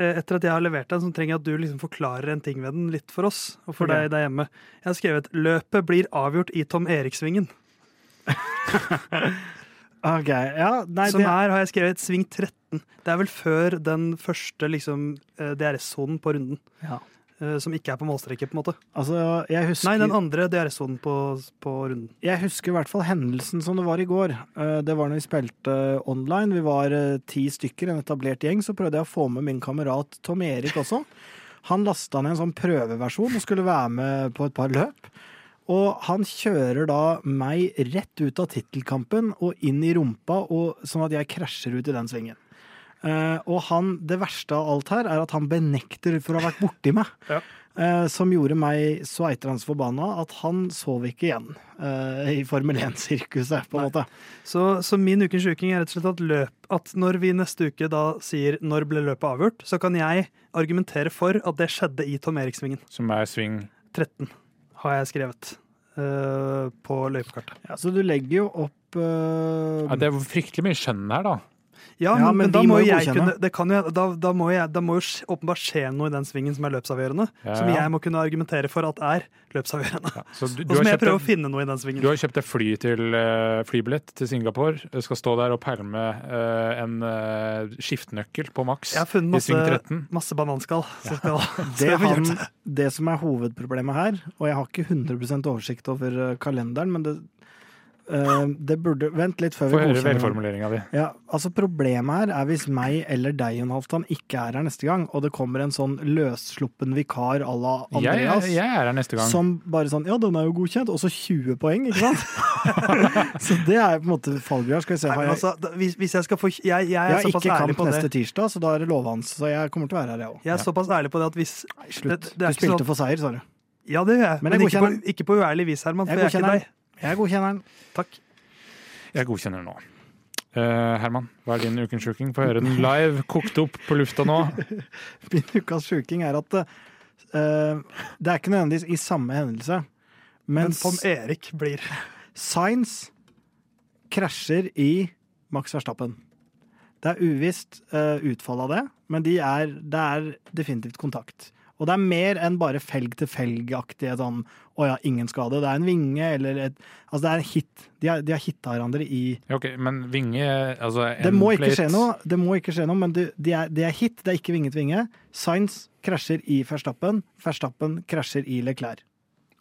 etter at jeg har levert den, så trenger jeg at du liksom forklarer en ting ved den litt for oss. Og for okay. deg der hjemme. Jeg har skrevet 'Løpet blir avgjort i Tom Erik-svingen'. Ok, ja, nei, Som det, her har jeg skrevet sving 13. Det er vel før den første liksom, eh, DRS-sonen på runden. Ja. Eh, Som ikke er på målstreket, på en måte. altså, jeg husker, Nei, den andre DRS-sonen på, på runden. jeg husker i hvert fall hendelsen som det var i går. Eh, Det var når vi spilte online. Vi var ti stykker, en etablert gjeng. Så prøvde jeg å få med min kamerat Tom Erik også. Han lasta ned en sånn prøveversjon og skulle være med på et par løp. Og han kjører da meg rett ut av tittelkampen og inn i rumpa, og, sånn at jeg krasjer ut i den svingen. Uh, og han, det verste av alt her er at han benekter for å ha vært borti meg. Ja. Uh, som gjorde meg så eitrende forbanna at han sov ikke igjen uh, i Formel 1-sirkuset, på en måte. Så, så min ukens uking er rett og slett at, løp, at når vi neste uke da sier 'når ble løpet avgjort', så kan jeg argumentere for at det skjedde i Tom Erik-svingen. Som er sving 13 har jeg skrevet på løypekartet. Ja, så du legger jo opp eh, ja, Det er fryktelig mye skjønn her, da. Ja, Ja, men, men men da må jo jeg kunne det kan jo, da, da, må jo åpenbart skje noe i den svingen som er løpsavgjørende. Ja, Som jeg må kunne argumentere for at er løpsavgjørende. Ja, så du, du, Og så må jeg prøve å finne noe i den svingen. du har kjøpt deg fly til uh, flybillett til Singapore. Du skal stå der og pælme uh, en uh, skiftenøkkel på maks Jeg har funnet masse, sving 13. bananskall. Skal, det, han, det. som er hovedproblemet her, og jeg har ikke 100 oversikt over eh, kalenderen, men det, eh, det burde Vent litt før vi Få høre godkjenner. velformuleringa di. Ja, altså Problemet her er hvis meg eller deg, Jon Halvdan, ikke er her neste gang, og det kommer en sånn løssluppen vikar à la Andreas. jeg, jeg er her neste gang. Som bare sånn Ja, den er jo godkjent. Og så 20 poeng, ikke sant? så det er på en måte fallgruva. Skal vi se. Nei, jeg, altså, da- hvis, hvis jeg skal få Jeg, jeg jeg er har såpass ikke ærlig kamp på det. neste tirsdag, så da er det lovhans. Så jeg kommer til å være her, jeg òg. Jeg er såpass ærlig på det at hvis Slutt. Det- det er du spilte sånn- for seier, sa du. Ja, det gjør jeg. Men Men, ikke, på, ikke på uærlig vis, Herman. For Jeg jeg, er ikke godkjenner deg. Jeg godkjenner den. Takk. Jeg godkjenner nå. Uh, Herman, hva er din ukens sjuking? Få høre den live, kokt opp på lufta nå. Min ukas sjuking er at uh, det er ikke nødvendigvis i samme hendelse, men, Men Tom Erik blir Science krasjer i Max Verstappen. Det er uvisst uh, utfall av det, men de er, det er definitivt kontakt. Og det er mer enn bare felg-til-felg-aktige sånn 'å ja, ingen skade'. Det er en vinge eller et Altså, det er en hit. De har, de har hitta hverandre i Ja, ok, Men vinge altså Det må ikke endplate- skje noe, det må ikke skje noe men det, de, er, de er hit, det er ikke vinget vinge. Science krasjer i Verstappen. Verstappen krasjer i Leclerc.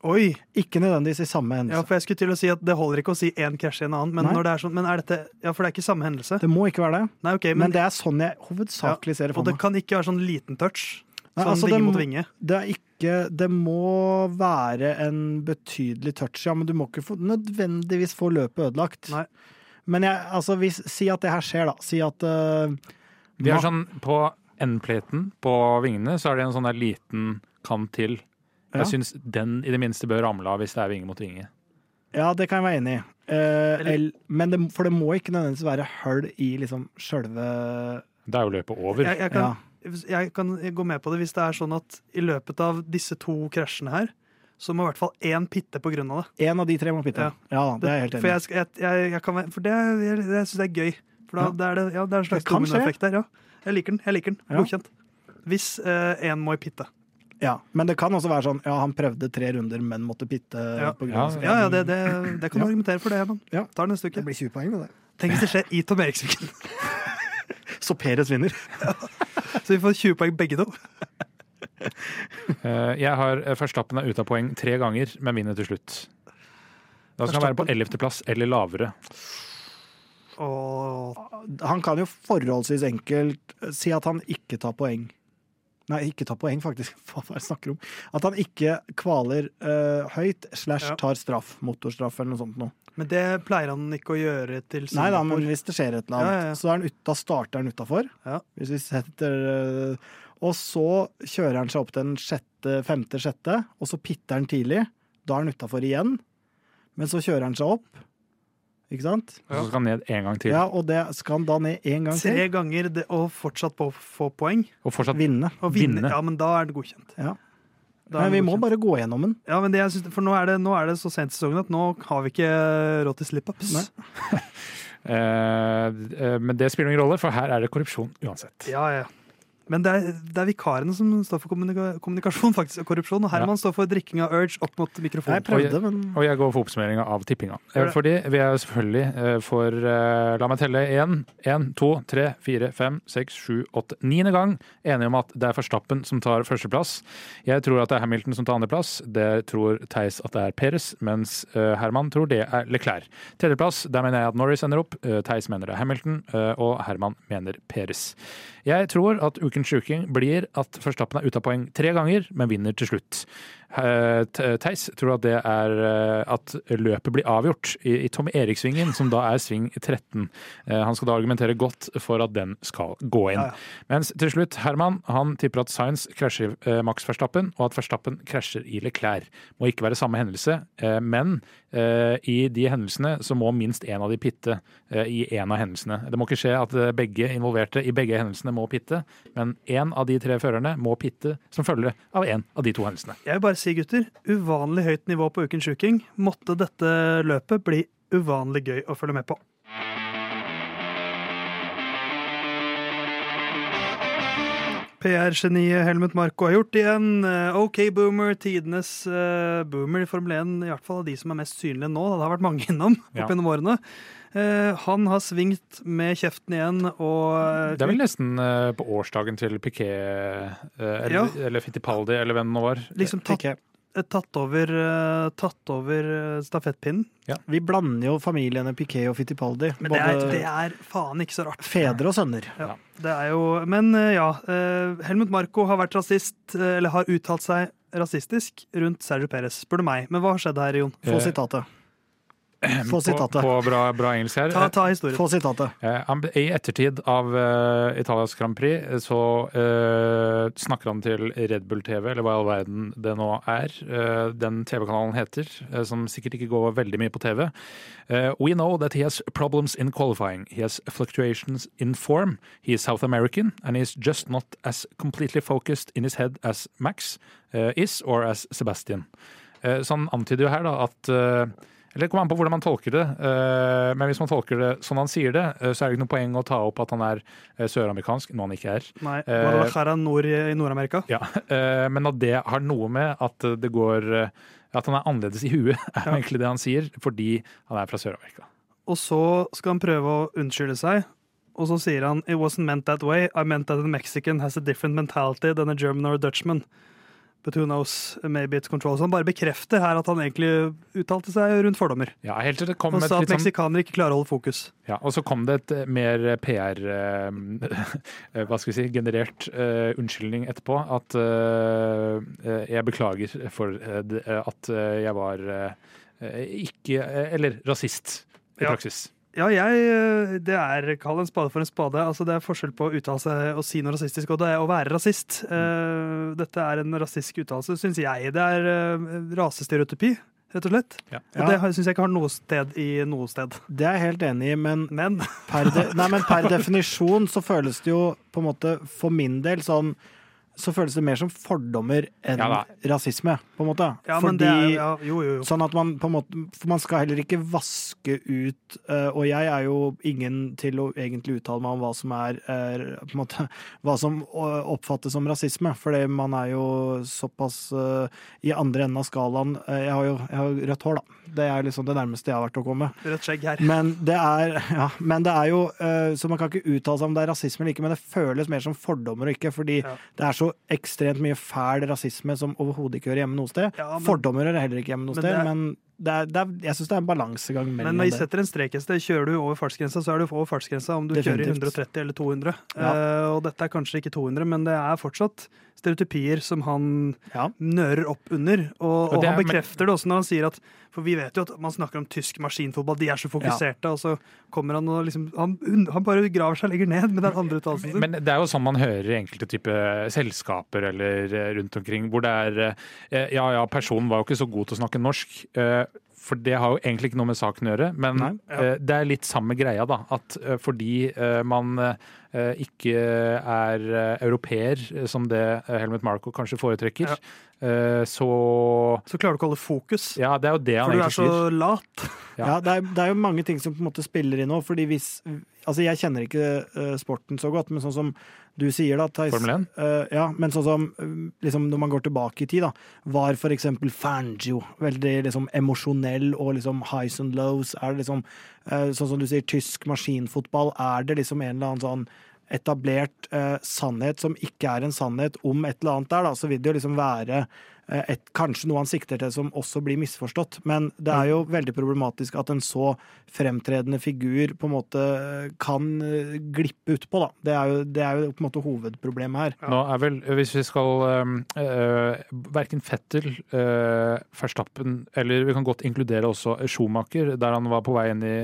Oi! Ikke nødvendigvis i samme hendelse. Ja, for jeg skulle til å si at Det holder ikke å si én krasj i en annen, men, Nei. når det er sånn, men er dette Ja, for det er ikke samme hendelse. Det må ikke være det. Nei, ok, Men, men, det er sånn jeg hovedsakelig ser det Og det kan ikke være sånn liten touch. Nei, Sånn altså, vinge det mot vinge. Det er ikke Det må være en betydelig touch, ja, men du må ikke få, nødvendigvis få løpet ødelagt. Nei. Men jeg, altså, hvis, si at det her skjer, da. Si at uh, De har sånn, På endplaten på vingene så er det en sånn der liten kant til. Ja. Jeg syns den i det minste bør ramle av hvis det er vinge mot vinge. Ja, det kan jeg være enig i. Eh, Eller- el- men det, for det må ikke nødvendigvis være hull i liksom sjølve Det er jo løpet over. Jeg, jeg, Ja. Jeg kan gå med på det hvis det er sånn at i løpet av disse to krasjene her, så må i hvert fall én pitte på grunn av det. En av de tre må pitte. Ja. Ja, da, det er jeg helt enig For, jeg, jeg, jeg, kan, for det, jeg, jeg syns det er gøy. For da, Ja. det er det, ja, det er en slags dominoeffekt der. Ja. Jeg liker den. jeg liker den, Ja. Godkjent. Hvis én må i pitte. Ja, men det kan også være sånn ja, han prøvde tre runder, men måtte pitte. Ja. på grunn Ja, av- Ja, ja, det, det, det kan du Ja. argumentere for, det. Ja. Tar det neste Det blir 20 poeng, det. Tenk hvis det skjer i Tom Eriksviken. Så Peres vinner. Så vi får 20 poeng begge to. Eh, Jeg har eh, Verstappen er ute av poeng tre ganger, men vinner til slutt. Da skal han være på ellevteplass eller lavere. Og Han kan jo forholdsvis enkelt si at han ikke tar poeng. Nei, ikke ta poeng, faktisk. Hva er det jeg snakker om? At han ikke kvaler uh, høyt slash tar straff. Motorstraff eller noe sånt noe. Men det pleier han ikke å gjøre til Nei da, men hvis det skjer et eller annet, Ja, ja, ja. så han ut, da starter han utafor. Ja. Hvis vi setter uh, Og så kjører han seg opp til den sjette, femte, sjette, og så pitter han tidlig. Da er han utafor igjen. Men så kjører han seg opp. Ikke sant? Og så skal han ned en gang til. Ja, og det skal han da ned én gang Tre til. ganger det, og fortsatt på få poeng. Og fortsatt Vinne. Og vinne. Vinne. Ja, men da er det godkjent. Ja. Da Men vi må bare gå gjennom den. Ja, men det jeg synes, For nå er, det, nå er det så sent i sesongen at nå har vi ikke råd til slip-ups. Eh, eh, men det spiller ingen rolle, for her er det korrupsjon uansett. Ja, ja. Men det er, det er vikarene som står for kommunika kommunikasjon faktisk, og korrupsjon. Og Herman står for drikking av Urge opp mot Jeg mikrofonen. prøvde, men Og jeg går for oppsummeringa av tippinga. Eh, det. Fordi vi er selvfølgelig eh, for eh, La meg telle én, én, to, tre, fire, fem, seks, sju, åtte Niende gang enige om at det er Verstappen som tar førsteplass. Jeg tror at det er Hamilton som tar andreplass. Det tror Theis at det er Peres, mens Herman tror det er Leclerc. Tredjeplass, der mener jeg at Norris ender opp. Theis mener det er Hamilton, og Herman mener Peres. Jeg tror at ukens sjuking blir at Førstappen er ute av poeng tre ganger, men vinner til slutt. Eh, Theis tror at det er eh, at løpet blir avgjort i, i Tom Eriksvingen, som da er sving 13. Eh, Han skal da argumentere godt for at den skal gå inn. Ja, ja. Mens til slutt, Herman han tipper at Science krasjer Max Verstappen, og at Verstappen krasjer i Leclerc. Må ikke være samme hendelse, men i de hendelsene så må minst én av de pitte i én av hendelsene. Det må ikke skje at begge involverte i begge hendelsene må pitte, men én av de tre førerne må pitte som følge av én av de to hendelsene. Jeg vil bare si, gutter, uvanlig høyt nivå på Ukens sjuking. Måtte dette løpet bli uvanlig gøy å følge med på. PR-geniet Helmut Marko har gjort igjen. Eh, OK Boomer, tidenes eh, boomer i Formel 1, i hvert fall av de som er mest synlige nå. Det har vært mange innom opp Ja. gjennom årene. Eh, han har svingt med kjeften igjen og eh, Det er vel nesten eh, på årsdagen til Piquet eller, Ja. eller Fittipaldi, eller hvem det nå var. liksom tatt, tatt over, tatt over stafettpinnen. Ja. Vi blander jo familiene Piquet og Fittipaldi. Men det er, det er faen ikke så rart. fedre og sønner. Ja, det er jo, men ja, Helmut Marko har vært rasist, eller har uttalt seg rasistisk rundt Sergio Perez, spør du meg. Men hva har skjedd her, Jon? Få Eh, sitatet. Få på, sitatet. på bra, bra engelsk her. Ta, ta historien. Få sitatet. Eh, I ettertid av eh, Italias Grand Prix eh, så uh, snakker han til Red Bull TV, eller hva i all verden det nå er. Uh, den TV-kanalen heter, uh, som sikkert ikke går veldig mye på TV. Eh, We know that he has problems in qualifying. He has fluctuations in form. He is South American, and he is just not as completely focused in his head as Max is, or as Sebastian. Eh, så han antyder jo her da at eller Det kommer an på hvordan man tolker det. eh, Men hvis man tolker det sånn han sier det, eh, så er det ikke noe poeng å ta opp at han er eh, søramerikansk, noe han ikke er. Nei, Guadalajara nord i i Nord-Amerika. Ja, Men at det har noe med at det går At han er annerledes i huet, er Ja. egentlig det han sier, fordi han er fra Sør-Amerika. Og så skal han prøve å unnskylde seg. Og så sier han It wasn't meant that way. I meant that a Mexican has a different mentality than a German or a Dutchman. But who knows, maybe it's control. Så han bare bekrefter her at han egentlig uttalte seg rundt fordommer. Ja, helt til det kom et sa at sånn meksikanere ikke klarer å holde fokus. Ja, og så kom det et eh, mer PR eh, Hva skal vi si generert eh, unnskyldning etterpå. At eh, eh, jeg beklager for eh, eh, at eh, jeg var eh, ikke eh, Eller rasist i Ja. praksis. Ja, jeg eh, Det er Kall en spade for en spade. Altså, det er forskjell på å uttale seg og si noe rasistisk, og det er å være rasist. Uh, dette er en rasistisk uttalelse, syns jeg. Det er uh, rasestereotypi, rett og slett. Ja. Og det syns jeg ikke har noe sted i noe sted. Det er jeg helt enig i, men Men per, de, nei, men per definisjon så føles det jo på en måte for min del sånn så føles det mer som fordommer enn Ja rasisme, på en måte. ja, men det er, ja, jo, jo, jo. Sånn at man på en måte For man skal heller ikke vaske ut uh, Og jeg er jo ingen til å egentlig uttale meg om hva som er uh, på en måte Hva som oppfattes som rasisme, fordi man er jo såpass uh, i andre enden av skalaen eh, Jeg har jo jeg har rødt hår, da. Det er liksom det nærmeste jeg har vært å komme. Rødt skjegg her. Men det er, ja, men det er jo Så man kan ikke uttale seg om det er rasisme eller ikke, men det føles mer som fordommer og ikke, fordi Ja. det er så ekstremt mye fæl rasisme som overhodet ikke hører hjemme noe sted. Ja, men- Fordommer hører heller ikke hjemme noe Men sted, det men det er, det er, jeg syns det er en balansegang mellom Men vi setter en strek et sted. Kjører du over fartsgrensa, så er du over fartsgrensa om du kjører i 130 eller 200. Ja. Uh, og dette er kanskje ikke 200, men det er fortsatt stereotypier som han Ja. nører opp under. Og, Og og det han er- bekrefter det også når han sier at For vi vet jo at man snakker om tysk maskinfotball, de er så fokuserte, og så kommer han og liksom Han, han bare graver seg lenger ned med den andre uttalelsen sin. Men det er jo sånn man hører i enkelte type selskaper eller eh, rundt omkring, hvor det er eh, Ja ja, personen var jo ikke så god til å snakke norsk. For det har jo egentlig ikke noe med saken å gjøre, men Nei, eh, det er litt samme greia, da. At eh, fordi eh, man ikke er europeer, som det Helmut Marko kanskje foretrekker, Ja. så Så klarer du ikke å holde fokus, Ja, det er jo det han egentlig sier. for du er så lat. Ja. Det er, det er jo mange ting som på en måte spiller inn nå, fordi hvis Altså, jeg kjenner ikke uh, sporten så godt, men sånn som du sier da, Theis Formel 1? eh, ja, men sånn som eh, liksom, når man går tilbake i tid, da, var for eksempel Fangio veldig liksom emosjonell og liksom highs and lows? Er det liksom, uh, sånn som du sier, tysk maskinfotball, er det liksom en eller annen sånn etablert sannhet som ikke er en sannhet om et eller annet der, da, så vil det jo liksom være et, kanskje noe han sikter til som også blir misforstått. Men det er jo veldig problematisk at en så fremtredende figur på en måte eh, kan eh, glippe utpå, da. Det er, jo, det er jo på en måte hovedproblemet her. Nå er vel, hvis vi skal uh, Verken Fettel, øh, Verstappen eller vi kan godt inkludere også Schumacher, der han var på vei inn i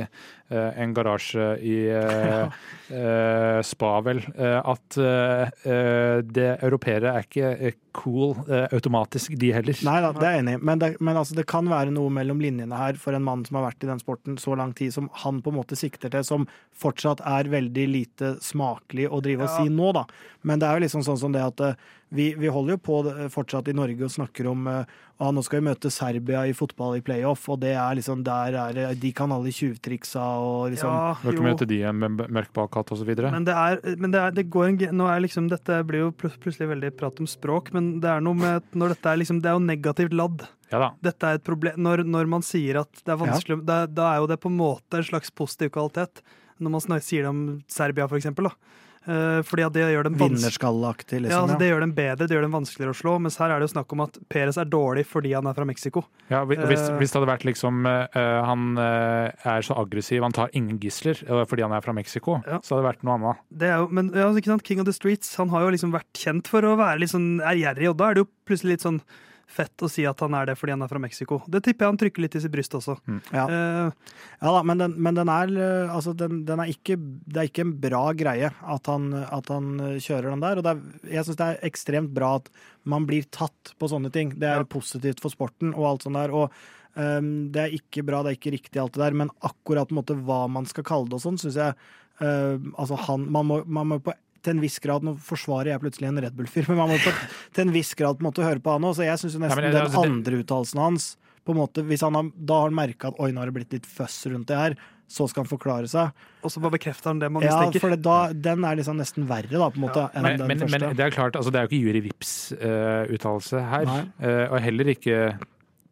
en garasje i uh, uh, Spa, vel. uh, at uh, uh, det europeere er ikke cool uh, automatisk, de heller. Nei da, det er jeg enig i, men, det, men altså, det kan være noe mellom linjene her for en mann som har vært i den sporten så lang tid, som han på en måte sikter til, som fortsatt er veldig lite smakelig å drive og Ja. si nå, da. Men det er jo liksom sånn som det at eh, vi, vi holder jo på fortsatt i Norge og snakker om at ah, nå skal vi møte Serbia i fotball i playoff, og det er liksom der er De kan alle tjuvtriksa og liksom Ja, jo. møter de med mørk bakhatt osv. Men det er, men det er, det går en, nå er liksom, Dette blir jo plutselig veldig prat om språk, men det er noe med når dette er liksom, det er jo negativt ladd. Ja da. Dette er et problem, når, når man sier at det er vanskelig, da, da er jo det på en måte en slags positiv kvalitet. Når man sier det om Serbia, for eksempel. Da. Eh, fordi at det gjør dem Vinnerskallaktig, liksom. Ja, altså, det gjør dem bedre, det gjør dem vanskeligere å slå. Mens her er det jo snakk om at Perez er dårlig fordi han er fra Mexico. Ja, hvis, Eh. hvis det hadde vært liksom eh, Han er så aggressiv, han tar ingen gisler fordi han er fra Mexico, Ja. så hadde det vært noe annet. Det er jo, men ja, ikke sant? King of the Streets han har jo liksom vært kjent for å være litt sånn ærgjerrig, og da er det jo plutselig litt sånn fett å si at han er det fordi han er fra Mexico. Det tipper jeg han trykker litt i sitt bryst også. Ja. Uh, Ja da, men, den, men den er, eh, altså den, den er ikke, det er ikke en bra greie at han, at han eh, kjører den der. Og det er, jeg syns det er ekstremt bra at man blir tatt på sånne ting. Det er Ja. positivt for sporten og alt sånt der. Og um, det er ikke bra, det er ikke riktig alt det der, men akkurat på en måte hva man skal kalle det og sånn, syns jeg Uh, Altså han Man må, man må på til en viss grad, Nå forsvarer jeg plutselig en Red Bull-fyr, men man må til en viss grad på en måte høre på han òg. Så jeg syns nesten ja, det- den altså, det- andre uttalelsen hans på en måte, hvis han har, Da har han merka at oi, nå har det blitt litt føss rundt det her, så skal han forklare seg. og så bare bekrefter han det mange Ja, mistenker. for det, da, den er liksom nesten verre, da, på en måte, enn Men, den men, første. men det er klart, altså det er jo ikke Juri Vips eh, uttalelse her. Eh, og heller ikke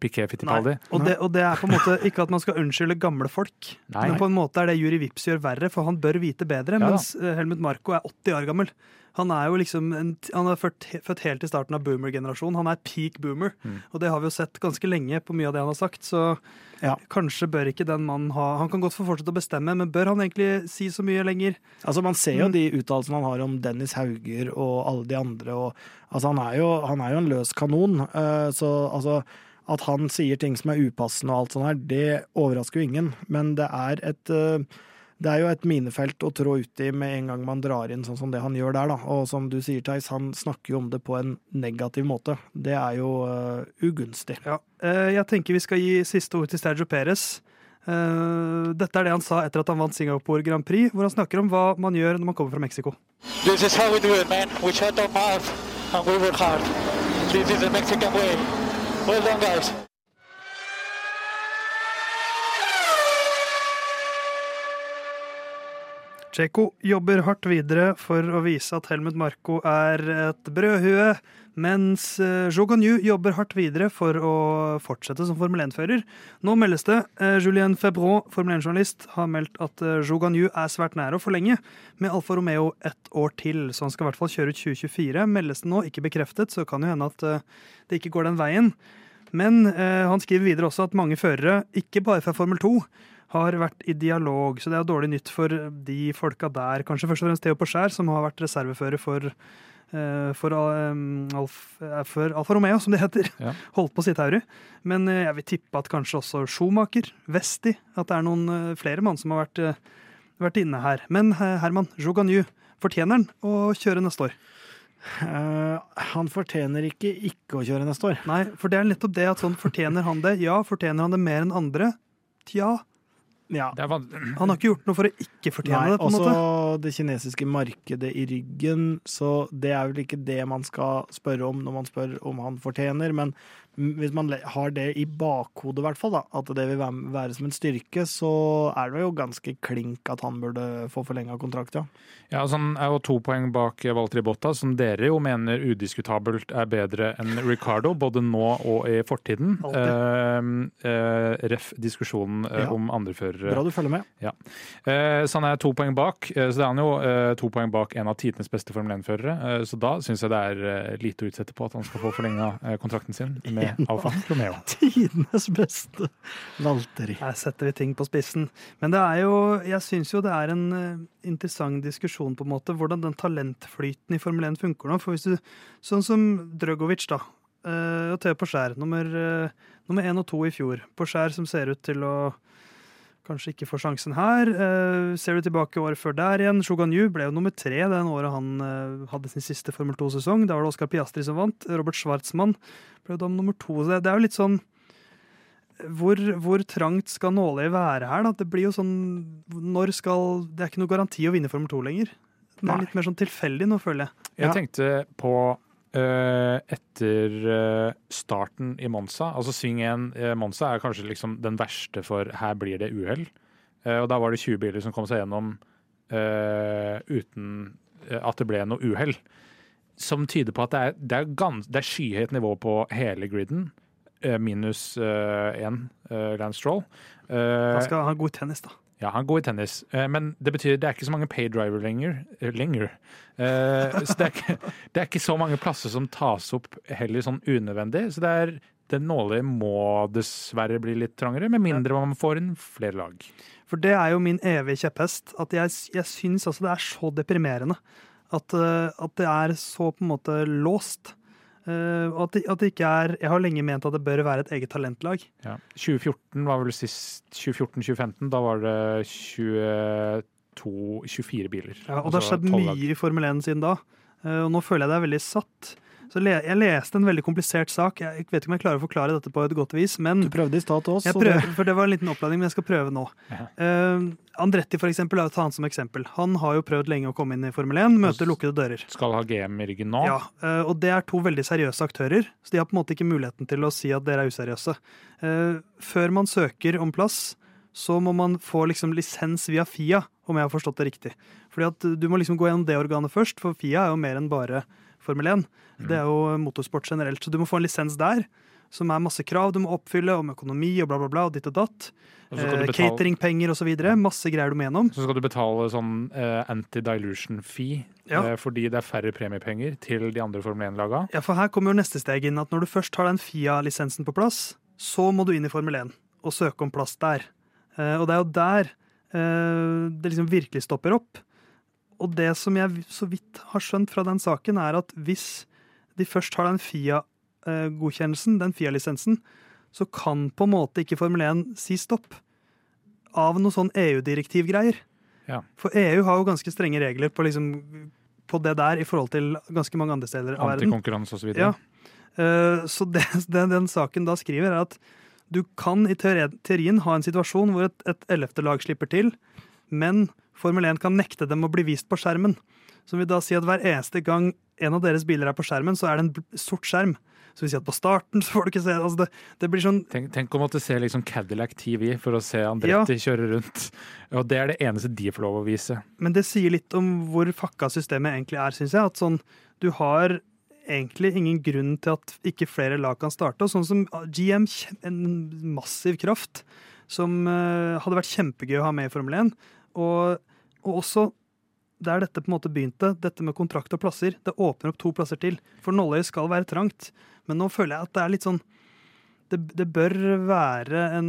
Piquet Fittipaldi. Og det, og det er på en måte ikke at man skal unnskylde gamle folk, Nei. men på en måte er det Juri Vips gjør verre, for han bør vite bedre. Ja mens eh, Helmut Marko er 80 år gammel. Han er jo liksom en, han er født, født helt i starten av boomer-generasjonen. Han er peak boomer, Mm. og det har vi jo sett ganske lenge på mye av det han har sagt. Så Ja. kanskje bør ikke den mannen ha Han kan godt få fortsette å bestemme, men bør han egentlig si så mye lenger? Altså, man ser jo Mm. de uttalelsene han har om Dennis Hauger og alle de andre. Og, altså, han, er jo, han er jo en løs kanon. eh, så altså, at han sier ting som er upassende og alt sånt her, det overrasker jo ingen. Men det er et eh, det er jo et minefelt å trå uti med en gang man drar inn sånn som det han gjør der. da. Og som du sier, Theis, han snakker jo om det på en negativ måte. Det er jo uh, ugunstig. Ja. Eh, Jeg tenker vi skal gi siste ord til Sergio Perez. Uh, Dette er det han sa etter at han vant Singapore Grand Prix, hvor han snakker om hva man gjør når man kommer fra Mexico. This is how we do it, man. We shut our mouth and we work hard. This is the Mexican way. Well done, guys. Checo jobber hardt videre for å vise at Helmut Marko er et brødhue, mens eh, Yu jobber hardt videre for å fortsette som Formel 1-fører. Nå meldes det eh, Julien Febron, Formel 1-journalist, har meldt at eh, Yu er svært nær å forlenge med Alfa Romeo ett år til, så han skal i hvert fall kjøre ut 2024. Meldes det nå, ikke bekreftet, så kan det hende at eh, det ikke går den veien. Men eh, han skriver videre også at mange førere, ikke bare fra Formel 2, har vært i dialog, så det er dårlig nytt for de folka der. Kanskje først og fremst Theo Porcher, som har vært reservefører for, eh, for, eh, Alf, eh, for Alfa Romeo, som det heter. Ja. Holdt på å si Tauri. Men jeg vil tippe at kanskje også Schumacher, Vesti, at det er noen flere mann som har vært, vært inne her. Men Herman, Joganyu, fortjener han å kjøre neste år? Uh, han fortjener ikke ikke å kjøre neste år. Nei, for det er nettopp det at sånn fortjener han det. Ja, fortjener han det mer enn andre? Tja, Ja. Det er han har ikke gjort noe for å ikke fortjene Nei, det. på en også måte. det kinesiske markedet i ryggen, så det er vel ikke det man skal spørre om når man spør om han fortjener, men hvis man har det i bakhodet, i hvert fall, da, at det vil være, være som en styrke, så er det jo ganske klink at han burde få forlenga kontrakt, ja. Ja, altså Han er jo to poeng bak Valtteri Botta, som dere jo mener udiskutabelt er bedre enn Ricardo, både nå og i fortiden. Eh, eh, ref. diskusjonen eh, Ja. om andreførere. Bra du følger med. Eh, så han er to poeng bak, eh, så det er han jo to poeng bak en av tidenes beste Formel 1-førere. Eh, så da syns jeg det er lite å utsette på at han skal få forlenga kontrakten sin med Alfa Romeo. Tidenes beste valteri. Her setter vi ting på spissen. Men det er jo, jeg syns jo det er en eh, interessant diskusjon på en måte, hvordan den talentflyten i Formel 1 funker nå. For hvis du, Sånn som Drøgovic, da. eh, Og Theo Porcher, nummer, eh, nummer én og to i fjor. Porcher som ser ut til å kanskje ikke får sjansen her. Eh, ser du tilbake året før der igjen, Shogan Yu ble jo nummer tre den året han eh, hadde sin siste Formel 2-sesong. Da var det Oscar Piastri som vant. Robert Schwartzmann ble jo da nummer to. Så det, det er jo litt sånn hvor, hvor trangt skal nåløyet være her? Da? Det blir jo sånn Når skal Det er ikke noe garanti å vinne Formel 2 lenger. Det Nei. er litt mer sånn tilfeldig nå, føler jeg. Jeg Ja. tenkte på etter eh, starten i Monza, altså sving 1 eh, Monza er kanskje liksom den verste for her blir det uhell. Eh, og da var det 20 biler som kom seg gjennom eh, uten eh, at det ble noe uhell. Som tyder på at det er, det er, gans, det er skyhøyt nivå på hele griden, eh, minus én Lance Stroll. Eh, Han skal ha god tennis, da. Ja, han er god i tennis, eh, men det betyr det er ikke så mange paydriver lenger. eh, lenger. Eh, så det er, ikke, det er ikke så mange plasser som tas opp heller sånn unødvendig. Så det er den nåløyet må dessverre bli litt trangere, med mindre man får inn flere lag. For det er jo min evige kjepphest. At jeg, jeg syns altså det er så deprimerende. At, at det er så på en måte låst. Eh, og at det, at det ikke er Jeg har lenge ment at det bør være et eget talentlag. Ja. 2014 var vel sist 2014-2015. Da var det 22, 24 biler. Ja, og det har Altså skjedd mye i Formel 1 siden da. Eh, og nå føler jeg det er veldig satt. Så le jeg leste en veldig komplisert sak. Jeg vet ikke om jeg klarer å forklare dette på et godt vis, men Du prøvde i stad til oss. jeg prøver, for det var en liten oppladning, men jeg skal prøve nå. Ja. Uh, Andretti for eksempel, la oss ta han som eksempel. Han har jo prøvd lenge å komme inn i Formel 1, møter lukkede dører. Skal ha GM i ryggen nå. Ja, uh, og det er to veldig seriøse aktører, så de har på en måte ikke muligheten til å si at dere er useriøse. Uh, Før man søker om plass, så må man få liksom lisens via FIA, om jeg har forstått det riktig. Fordi at du må liksom gå gjennom det organet først, for FIA er jo mer enn bare Formel 1. Det er jo motorsport generelt, så du må få en lisens der. Som er masse krav du må oppfylle om økonomi og bla, bla, bla, og ditt og datt. Eh, Cateringpenger osv. Masse greier du må gjennom. Så skal du betale sånn eh, anti-dilution fee, Ja. eh, fordi det er færre premiepenger til de andre Formel 1-laga. Ja, for her kommer jo neste steg inn. At når du først har den FIA-lisensen på plass, så må du inn i Formel 1 og søke om plass der. Eh, og det er jo der eh, det liksom virkelig stopper opp. Og det som jeg så vidt har skjønt fra den saken, er at hvis de først har den FIA-godkjennelsen, den FIA-lisensen, så kan på en måte ikke Formel 1 si stopp. Av noe sånn EU-direktivgreier. Ja. For EU har jo ganske strenge regler på, liksom, på det der i forhold til ganske mange andre steder av verden. Antikonkurranse osv. Ja. Eh, Så det, det den saken da skriver, er at du kan i teorien ha en situasjon hvor et ellevte lag slipper til, men Formel 1 kan nekte dem å bli vist på skjermen. Som vil da si at hver eneste gang en av deres biler er på skjermen, så er det en sort skjerm. Så vi sier at på starten så får du ikke se altså det, det blir sånn Tenk, tenk å måtte se liksom Cadillac TV for å se Andretti kjøre rundt. Og det er det eneste de får lov å vise. Men det sier litt om hvor fucka systemet egentlig er, syns jeg. At sånn, du har egentlig ingen grunn til at ikke flere lag kan starte. Og sånn som GM, en massiv kraft, som eh, hadde vært kjempegøy å ha med i Formel 1. Og, og også der dette på en måte begynte, dette med kontrakt og plasser, det åpner opp to plasser til. For nåløyet skal være trangt. Men nå føler jeg at det er litt sånn Det, det bør være en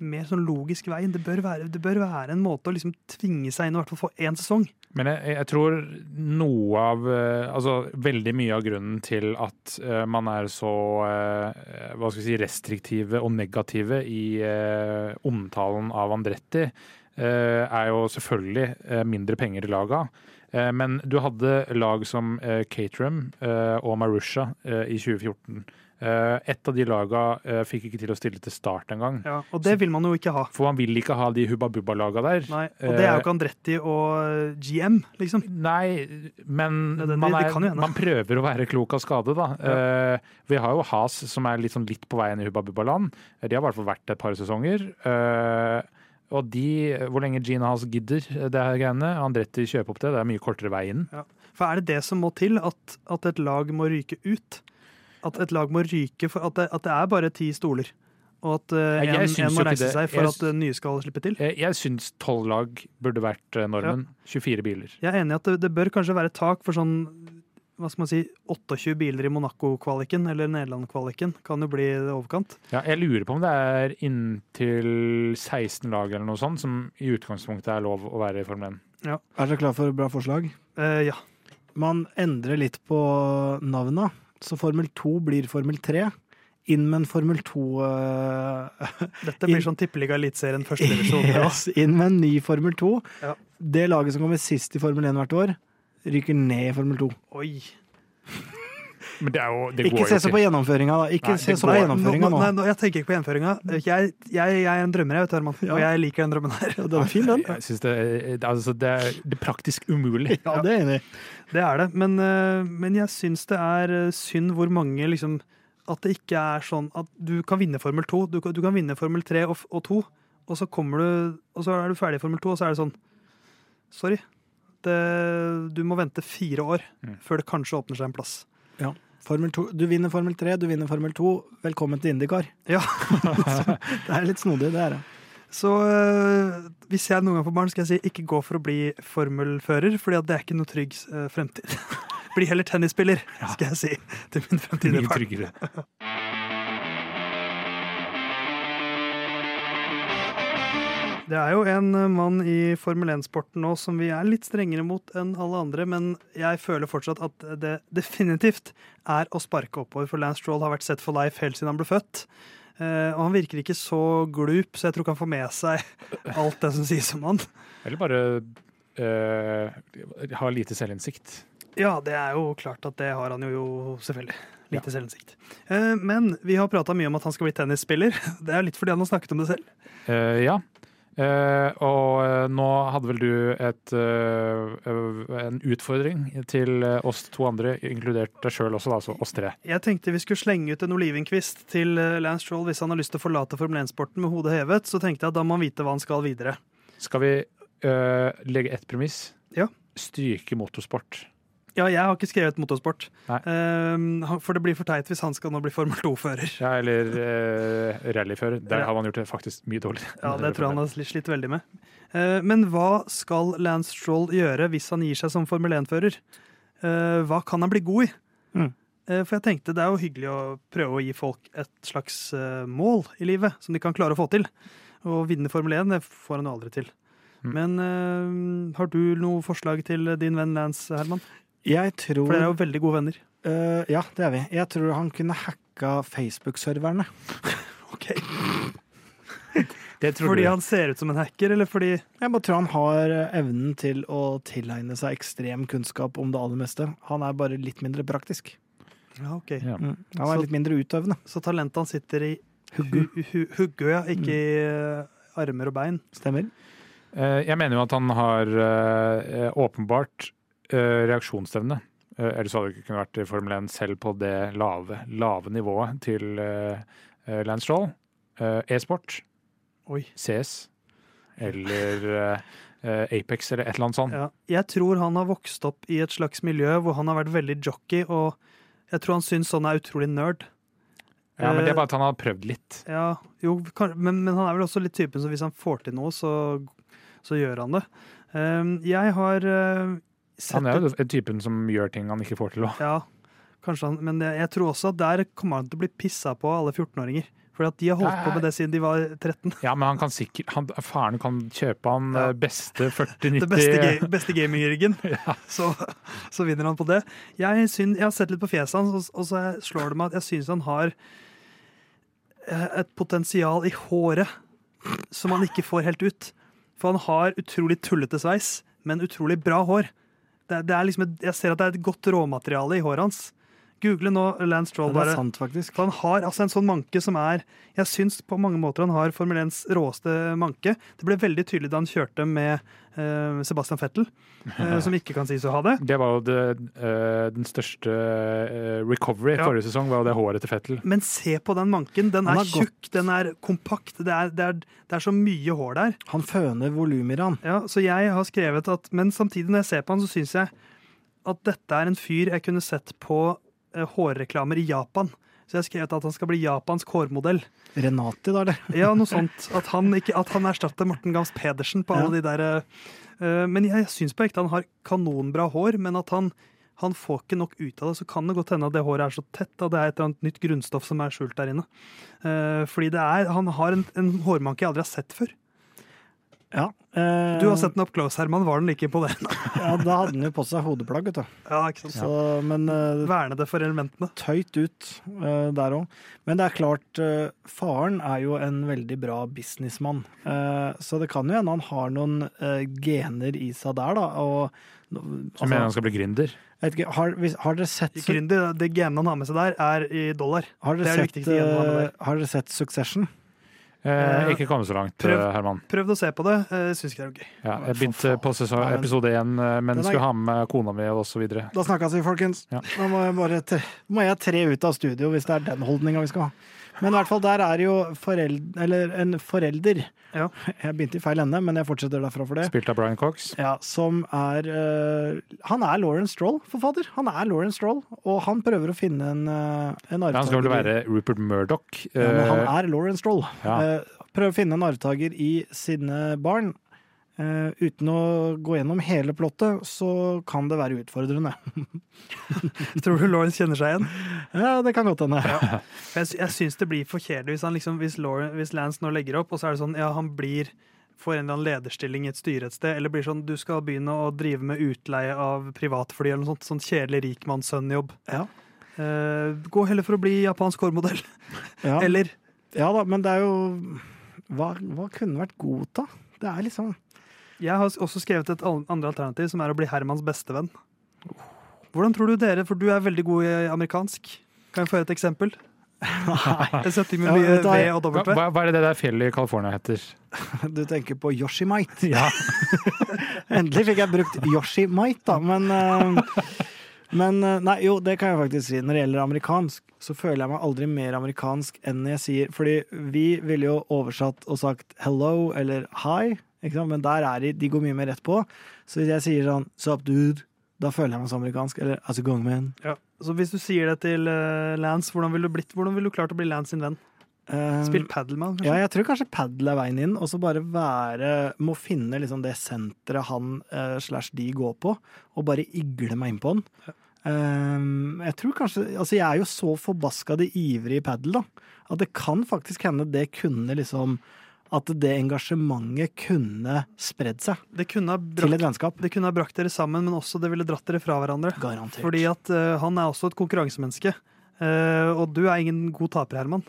mer sånn logisk vei. Det bør være, det bør være en måte å liksom tvinge seg inn i hvert fall få én sesong. Men jeg, jeg tror noe av eh, Altså veldig mye av grunnen til at uh, man er så uh, hva skal vi si, restriktive og negative i uh, omtalen av Andretti, er jo selvfølgelig eh, mindre penger i laga. Eh, Men du hadde lag som eh, Caterham eh, og Marusha eh, i 2014. Eh, Et av de laga eh, fikk ikke til å stille til start engang. Ja, og det vil man jo ikke ha. For man vil ikke ha de Hubba Bubba-laga der. Nei, og det er jo ikke Andretti og GM, liksom. Nei, men det- man, er, man prøver å være klok av skade, da. Ja. vi har jo Has som er litt, sånn litt på veien i Hubba Bubba-land. De har i hvert fall vært et par sesonger. Eh, og de, hvor lenge Gina Haas gidder det her greiene, Andretti kjøper opp det, det er mye kortere vei inn. For er det det som må til, at, at et lag må ryke ut? At et lag må ryke for at det, at det er bare ti stoler? Og at eh, en, en må reise seg for Jeg at eh, nye skal slippe til? Jeg, jeg syns tolv lag burde vært normen. normen. 24 biler. Jeg er enig i at det, det bør kanskje være tak for sånn hva skal man si, 28 biler i Monaco-kvaliken, eller Nederland-kvaliken. Kan jo bli i overkant. Ja, jeg lurer på om det er inntil 16 lag eller noe sånt, som i utgangspunktet er lov å være i Formel 1. Ja. Er dere klar for bra forslag? Eh, ja. Man endrer litt på navna, så Formel 2 blir Formel 3. Inn med en Formel 2 uh, Dette blir sånn tippeliga eliteserien førstedivisjon. Yes, Inn med en ny Formel 2. Ja. Det laget som kommer sist i Formel 1 hvert år, ryker ned i Formel 2. Oi. Men det er jo det Ikke se så på gjennomføringa, da. Ikke Nei, se så på gjennomføringa nå. Nei, nå, jeg tenker ikke på gjennomføringa. Jeg, jeg, jeg er en drømmer, jeg, vet du, Herman. Og jeg liker den drømmen her. Ja, den er fin, den. Jeg synes det, altså, det, er, det er praktisk umulig. Ja, det er jeg enig i. Det er det. Men, eh, men jeg syns det er eh, synd hvor mange liksom At det ikke er sånn at du kan vinne Formel 2, du, kan- du kan vinne Formel 3 og, og 2, og så kommer du Og så er du ferdig i Formel 2, og så er det sånn Sorry. Det, du må vente fire år Mm. før det kanskje åpner seg en plass. Formel 2. Du vinner Formel 3, du vinner Formel 2. Velkommen til IndyCar. Ja. Det er litt snodig, det er det. Så øh, hvis jeg noen gang får barn, skal jeg si ikke gå for å bli formelfører, fordi det er ikke noe trygg øh, fremtid. Bli heller tennisspiller, skal jeg si til min fremtidige Mye barn. tryggere. Det er jo en eh, mann i Formel 1-sporten nå som vi er litt strengere mot enn alle andre, men jeg føler fortsatt at det definitivt er å sparke oppover, for Lance Stroll har vært sett for life helt siden han ble født. Eh, og han virker ikke så glup, så jeg tror ikke han får med seg alt det som sies om han. Eller bare eh, ha lite selvinnsikt. Ja, det er jo klart at det har han jo, jo selvfølgelig. Lite selvinnsikt. Eh, men vi har prata mye om at han skal bli tennisspiller. Det er litt fordi han har snakket om det selv. Ja. Eh, og eh, nå hadde vel du et, eh, en utfordring til oss to andre, inkludert deg sjøl også, da, altså oss tre. Jeg tenkte vi skulle slenge ut en olivenkvist til Lance Stroll hvis han har lyst til å forlate Formel 1-sporten med hodet hevet. Så tenkte jeg at da må han vite hva han skal videre. Skal vi eh, legge ett premiss? Ja. Stryke motorsport. Ja, jeg har ikke skrevet motorsport. Eh, for det blir for teit hvis han skal nå bli Formel 2-fører. Ja, eller uh, rallyfører. Der har man gjort det faktisk mye dårligere. Ja, det tror jeg han har slitt veldig med. Uh, men hva skal Lance Stroll gjøre hvis han gir seg som Formel 1-fører? Eh, hva kan han bli god i? Mm. For jeg tenkte det er jo hyggelig å prøve å gi folk et slags mål i livet som de kan klare å få til. Å vinne Formel 1 det får han jo aldri til. Mm. Men øh, har du noe forslag til din venn Lance, Herman? Jeg tror For dere er jo veldig gode venner. Uh, Ja, det er vi. Jeg tror han kunne hacka Facebook-serverne. Ok. Det tror Fordi du. han ser ut som en hacker, eller fordi Jeg bare tror han har eh, evnen til å tilegne seg ekstrem kunnskap om det aller meste. Han er bare litt mindre praktisk. Ja, ok. Ja. Mm. Han er Så- litt mindre utøvende. Så talentet han sitter i hu- hu- hugge, ja. Ikke i uh, armer og bein. Stemmer? Uh, Jeg mener jo at han har åpenbart reaksjonsevne. Eh, Ellers hadde det ikke kunnet vært i Formel 1 selv på det lave, lave nivået til eh, eh, Lance Stroll. Eh, E-sport, CS eller eh, eh, Apex eller et eller annet sånt. Ja. Jeg tror han har vokst opp i et slags miljø hvor han har vært veldig jockey, og jeg tror han syns sånn er utrolig nerd. Ja, men det er bare at han har prøvd litt. Ja, jo, men, men han er vel også litt typen som hvis han får til noe, så, så gjør han det. Jeg har Han er jo den typen som gjør ting han ikke får til. også. Ja, kanskje han, men jeg, tror også at der kommer han til å bli pissa på alle 14-åringer. For at de har holdt på med det siden de var 13. Ja, men han kan sikkert han, Faren kan kjøpe han Ja. eh, beste 40-90 Det beste, ga beste gaming-riggen. så, så vinner han på det. Jeg, synes, jeg har sett litt på fjeset hans, og, og så slår det meg at jeg syns han har eh, et potensial i håret som han ikke får helt ut. For han har utrolig tullete sveis, men utrolig bra hår. Det, det liksom et, jeg ser at det er et godt råmateriale i håret hans. Google nå Lance Ja, Stroll, det er bare. sant, faktisk. For han har altså en sånn manke som er Jeg syns på mange måter han har Formel 1s råeste manke. Det ble veldig tydelig da han kjørte med uh, Sebastian Fettel, uh, som ikke kan sies å ha det. Det var jo det, uh, den største eh, recovery Ja. forrige sesong, var jo det håret til Fettel. Men se på den manken. Den er tjukk, gått- den er kompakt. Det er, det er, det er så mye hår der. Han føner volumer, han. Ja, så jeg har skrevet at Men samtidig, når jeg ser på han, så syns jeg at dette er en fyr jeg kunne sett på eh, hårreklamer i Japan. Så jeg skrev at han skal bli japansk hårmodell. Renati, da, eller? Ja, noe sånt. At han, ikke, at han erstatter Morten Gams Pedersen på alle de der eh, eh, Men jeg syns på ekte han har kanonbra hår, men at han, han får ikke nok ut av det. Så kan det godt hende at det håret er så tett at det er et eller annet nytt grunnstoff som er skjult der inne. Uh, fordi det er, han har en, en hårmanke jeg aldri har sett før. Ja. eh, Du har sett den up close, Herman. Var den like det? Ja, da hadde den jo på seg hodeplagg, vet du. Ja, ikke sant? Så, men eh, Verne det for elementene. tøyt ut eh, der òg. Men det er klart, eh, faren er jo en veldig bra businessmann. Eh, så det kan jo hende han har noen eh, gener i seg der, da. Og, Som mener han altså, skal bli gründer. ikke, har, hvis, har dere sett, Gründer, det genet han har med seg der, er i dollar. har det dere sett, det viktigste genet han har med der. har dere sett Succession? Eh, Eh, ikke kommet så langt, prøv. eh, Herman. Prøvd å se på det. Uh, Syns ikke det er gøy. Ja, jeg begynte på sesong, episode én, eh, men skulle ha med kona mi og videre. Da snakkes vi, folkens. Ja. Nå må jeg bare tre, må jeg tre ut av studio hvis det er den holdninga vi skal ha. Men i hvert fall der er jo foreld, eller en forelder Ja. Jeg begynte i feil ende, men jeg fortsetter derfra for det. Spilt av Brian Cox. Ja, som er uh, Han er Lauren Stroll, forfatter. Han er Lauren Stroll, og han prøver å finne en, uh, en arvtaker. han skal vel være Rupert Murdoch. Ja, men han eh, er Lauren Stroll. Ja. Uh, prøver å finne en arvtaker i sine barn. Eh, uten å gå gjennom hele plottet, så kan det være utfordrende. Tror du Lawrence kjenner seg igjen? Ja, det kan godt hende. Ja. Jeg, jeg syns det blir for kjedelig hvis, liksom, hvis, hvis Lance nå legger opp, og så er det sånn Ja, han blir får en eller annen lederstilling i et styre et sted, eller blir sånn du skal begynne å drive med utleie av privatfly eller noe sånt, sånn kjedelig rikmannssønn-jobb. Ja. Uh, gå heller for å bli japansk hårmodell. Ja. Eller ja da, men det er jo Hva, hva kunne vært godt, da? Det er liksom Jeg har også skrevet et andre alternativ, som er å bli Hermans bestevenn. Hvordan tror du dere, for du er veldig god i amerikansk, kan jeg få høre et eksempel? Nei. Ja, hva, Hva, hva er det det der fjellet i California heter? Du tenker på Yoshimite. Ja. Endelig fikk jeg brukt Yoshimite, da, men eh, Men eh, nei, jo, det kan jeg faktisk si. Når det gjelder amerikansk, så føler jeg meg aldri mer amerikansk enn jeg sier Fordi vi ville jo oversatt og sagt hello eller hi? Men der er de De går mye mer rett på. Så hvis jeg sier sånn sup, dude, da føler jeg meg så amerikansk. Eller as a gongman. Ja. Så hvis du sier det til uh, Lance, hvordan ville du, blitt- hvordan ville du klart å bli Lance sin venn? Um, Spill han, kanskje? Ja, jeg tror kanskje padel er veien inn, og så bare være Må finne liksom det senteret han uh, slash de går på, og bare igle meg innpå han. Ja. Um, jeg tror kanskje Altså, jeg er jo så forbaskende ivrige i padel, da, at det kan faktisk hende det kunne liksom At det engasjementet kunne spredd seg Det kunne, ha til et vennskap. det kunne ha brakt dere sammen, men også det ville dratt dere fra hverandre. Garantert. Fordi at uh, han er også et konkurransemenneske. Uh, og du er ingen god taper, Herman.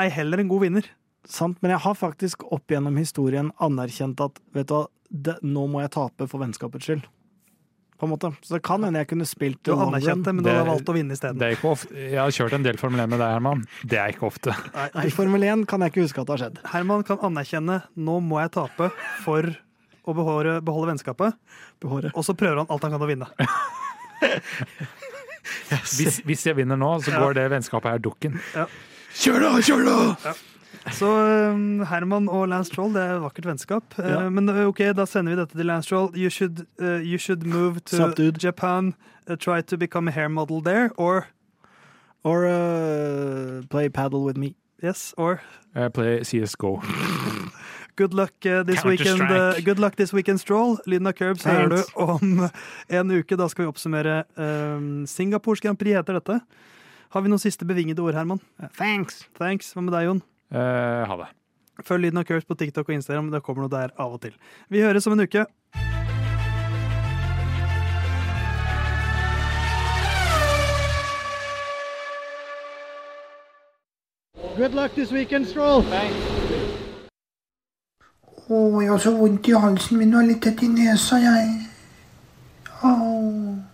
Ei heller en god vinner. Sant, men jeg har faktisk opp gjennom historien anerkjent at vet du hva, det, nå må jeg tape for vennskapets skyld. På en måte. Så det kan hende jeg kunne spilt Du har anerkjent det, men du har valgt å vinne isteden. Det er ikke ofte. Jeg har kjørt en del Formel 1 med deg, Herman. Det er ikke ofte. Nei, nei, Formel 1 kan jeg ikke huske at det har skjedd. Herman kan anerkjenne nå må jeg tape for å beholde, beholde vennskapet, Behåre. og så prøver han alt han kan å vinne. Hvis, hvis jeg vinner nå, så Ja. går det vennskapet her dukken. Ja. Kjør da, kjør da! Så um, Herman og Lance Troll, det er et vakkert vennskap. Eh, Ja. men uh, ok, da sender vi dette til Lance Troll. You should, uh, you should move to. Japan, uh, try to become a hair model there, or Or uh, play paddle with me. yes, or Eh, Play CSGO. good luck uh, this weekend. Uh, good luck this weekend, Stroll. Lyden av Curbs hører du om en uke. Da skal vi oppsummere um, Singapores Grand Prix, heter dette. Har vi noen siste bevingede ord, Herman? Thanks. Thanks. Hva med deg, Jon? Eh, ha det. Følg Lyden av Kurt på TikTok og Instagram. Det kommer noe der av og til. Vi høres om en uke. Good luck this weekend, Stroll. Å, jeg har så vondt i halsen min og litt tett i nesa, jeg. Au.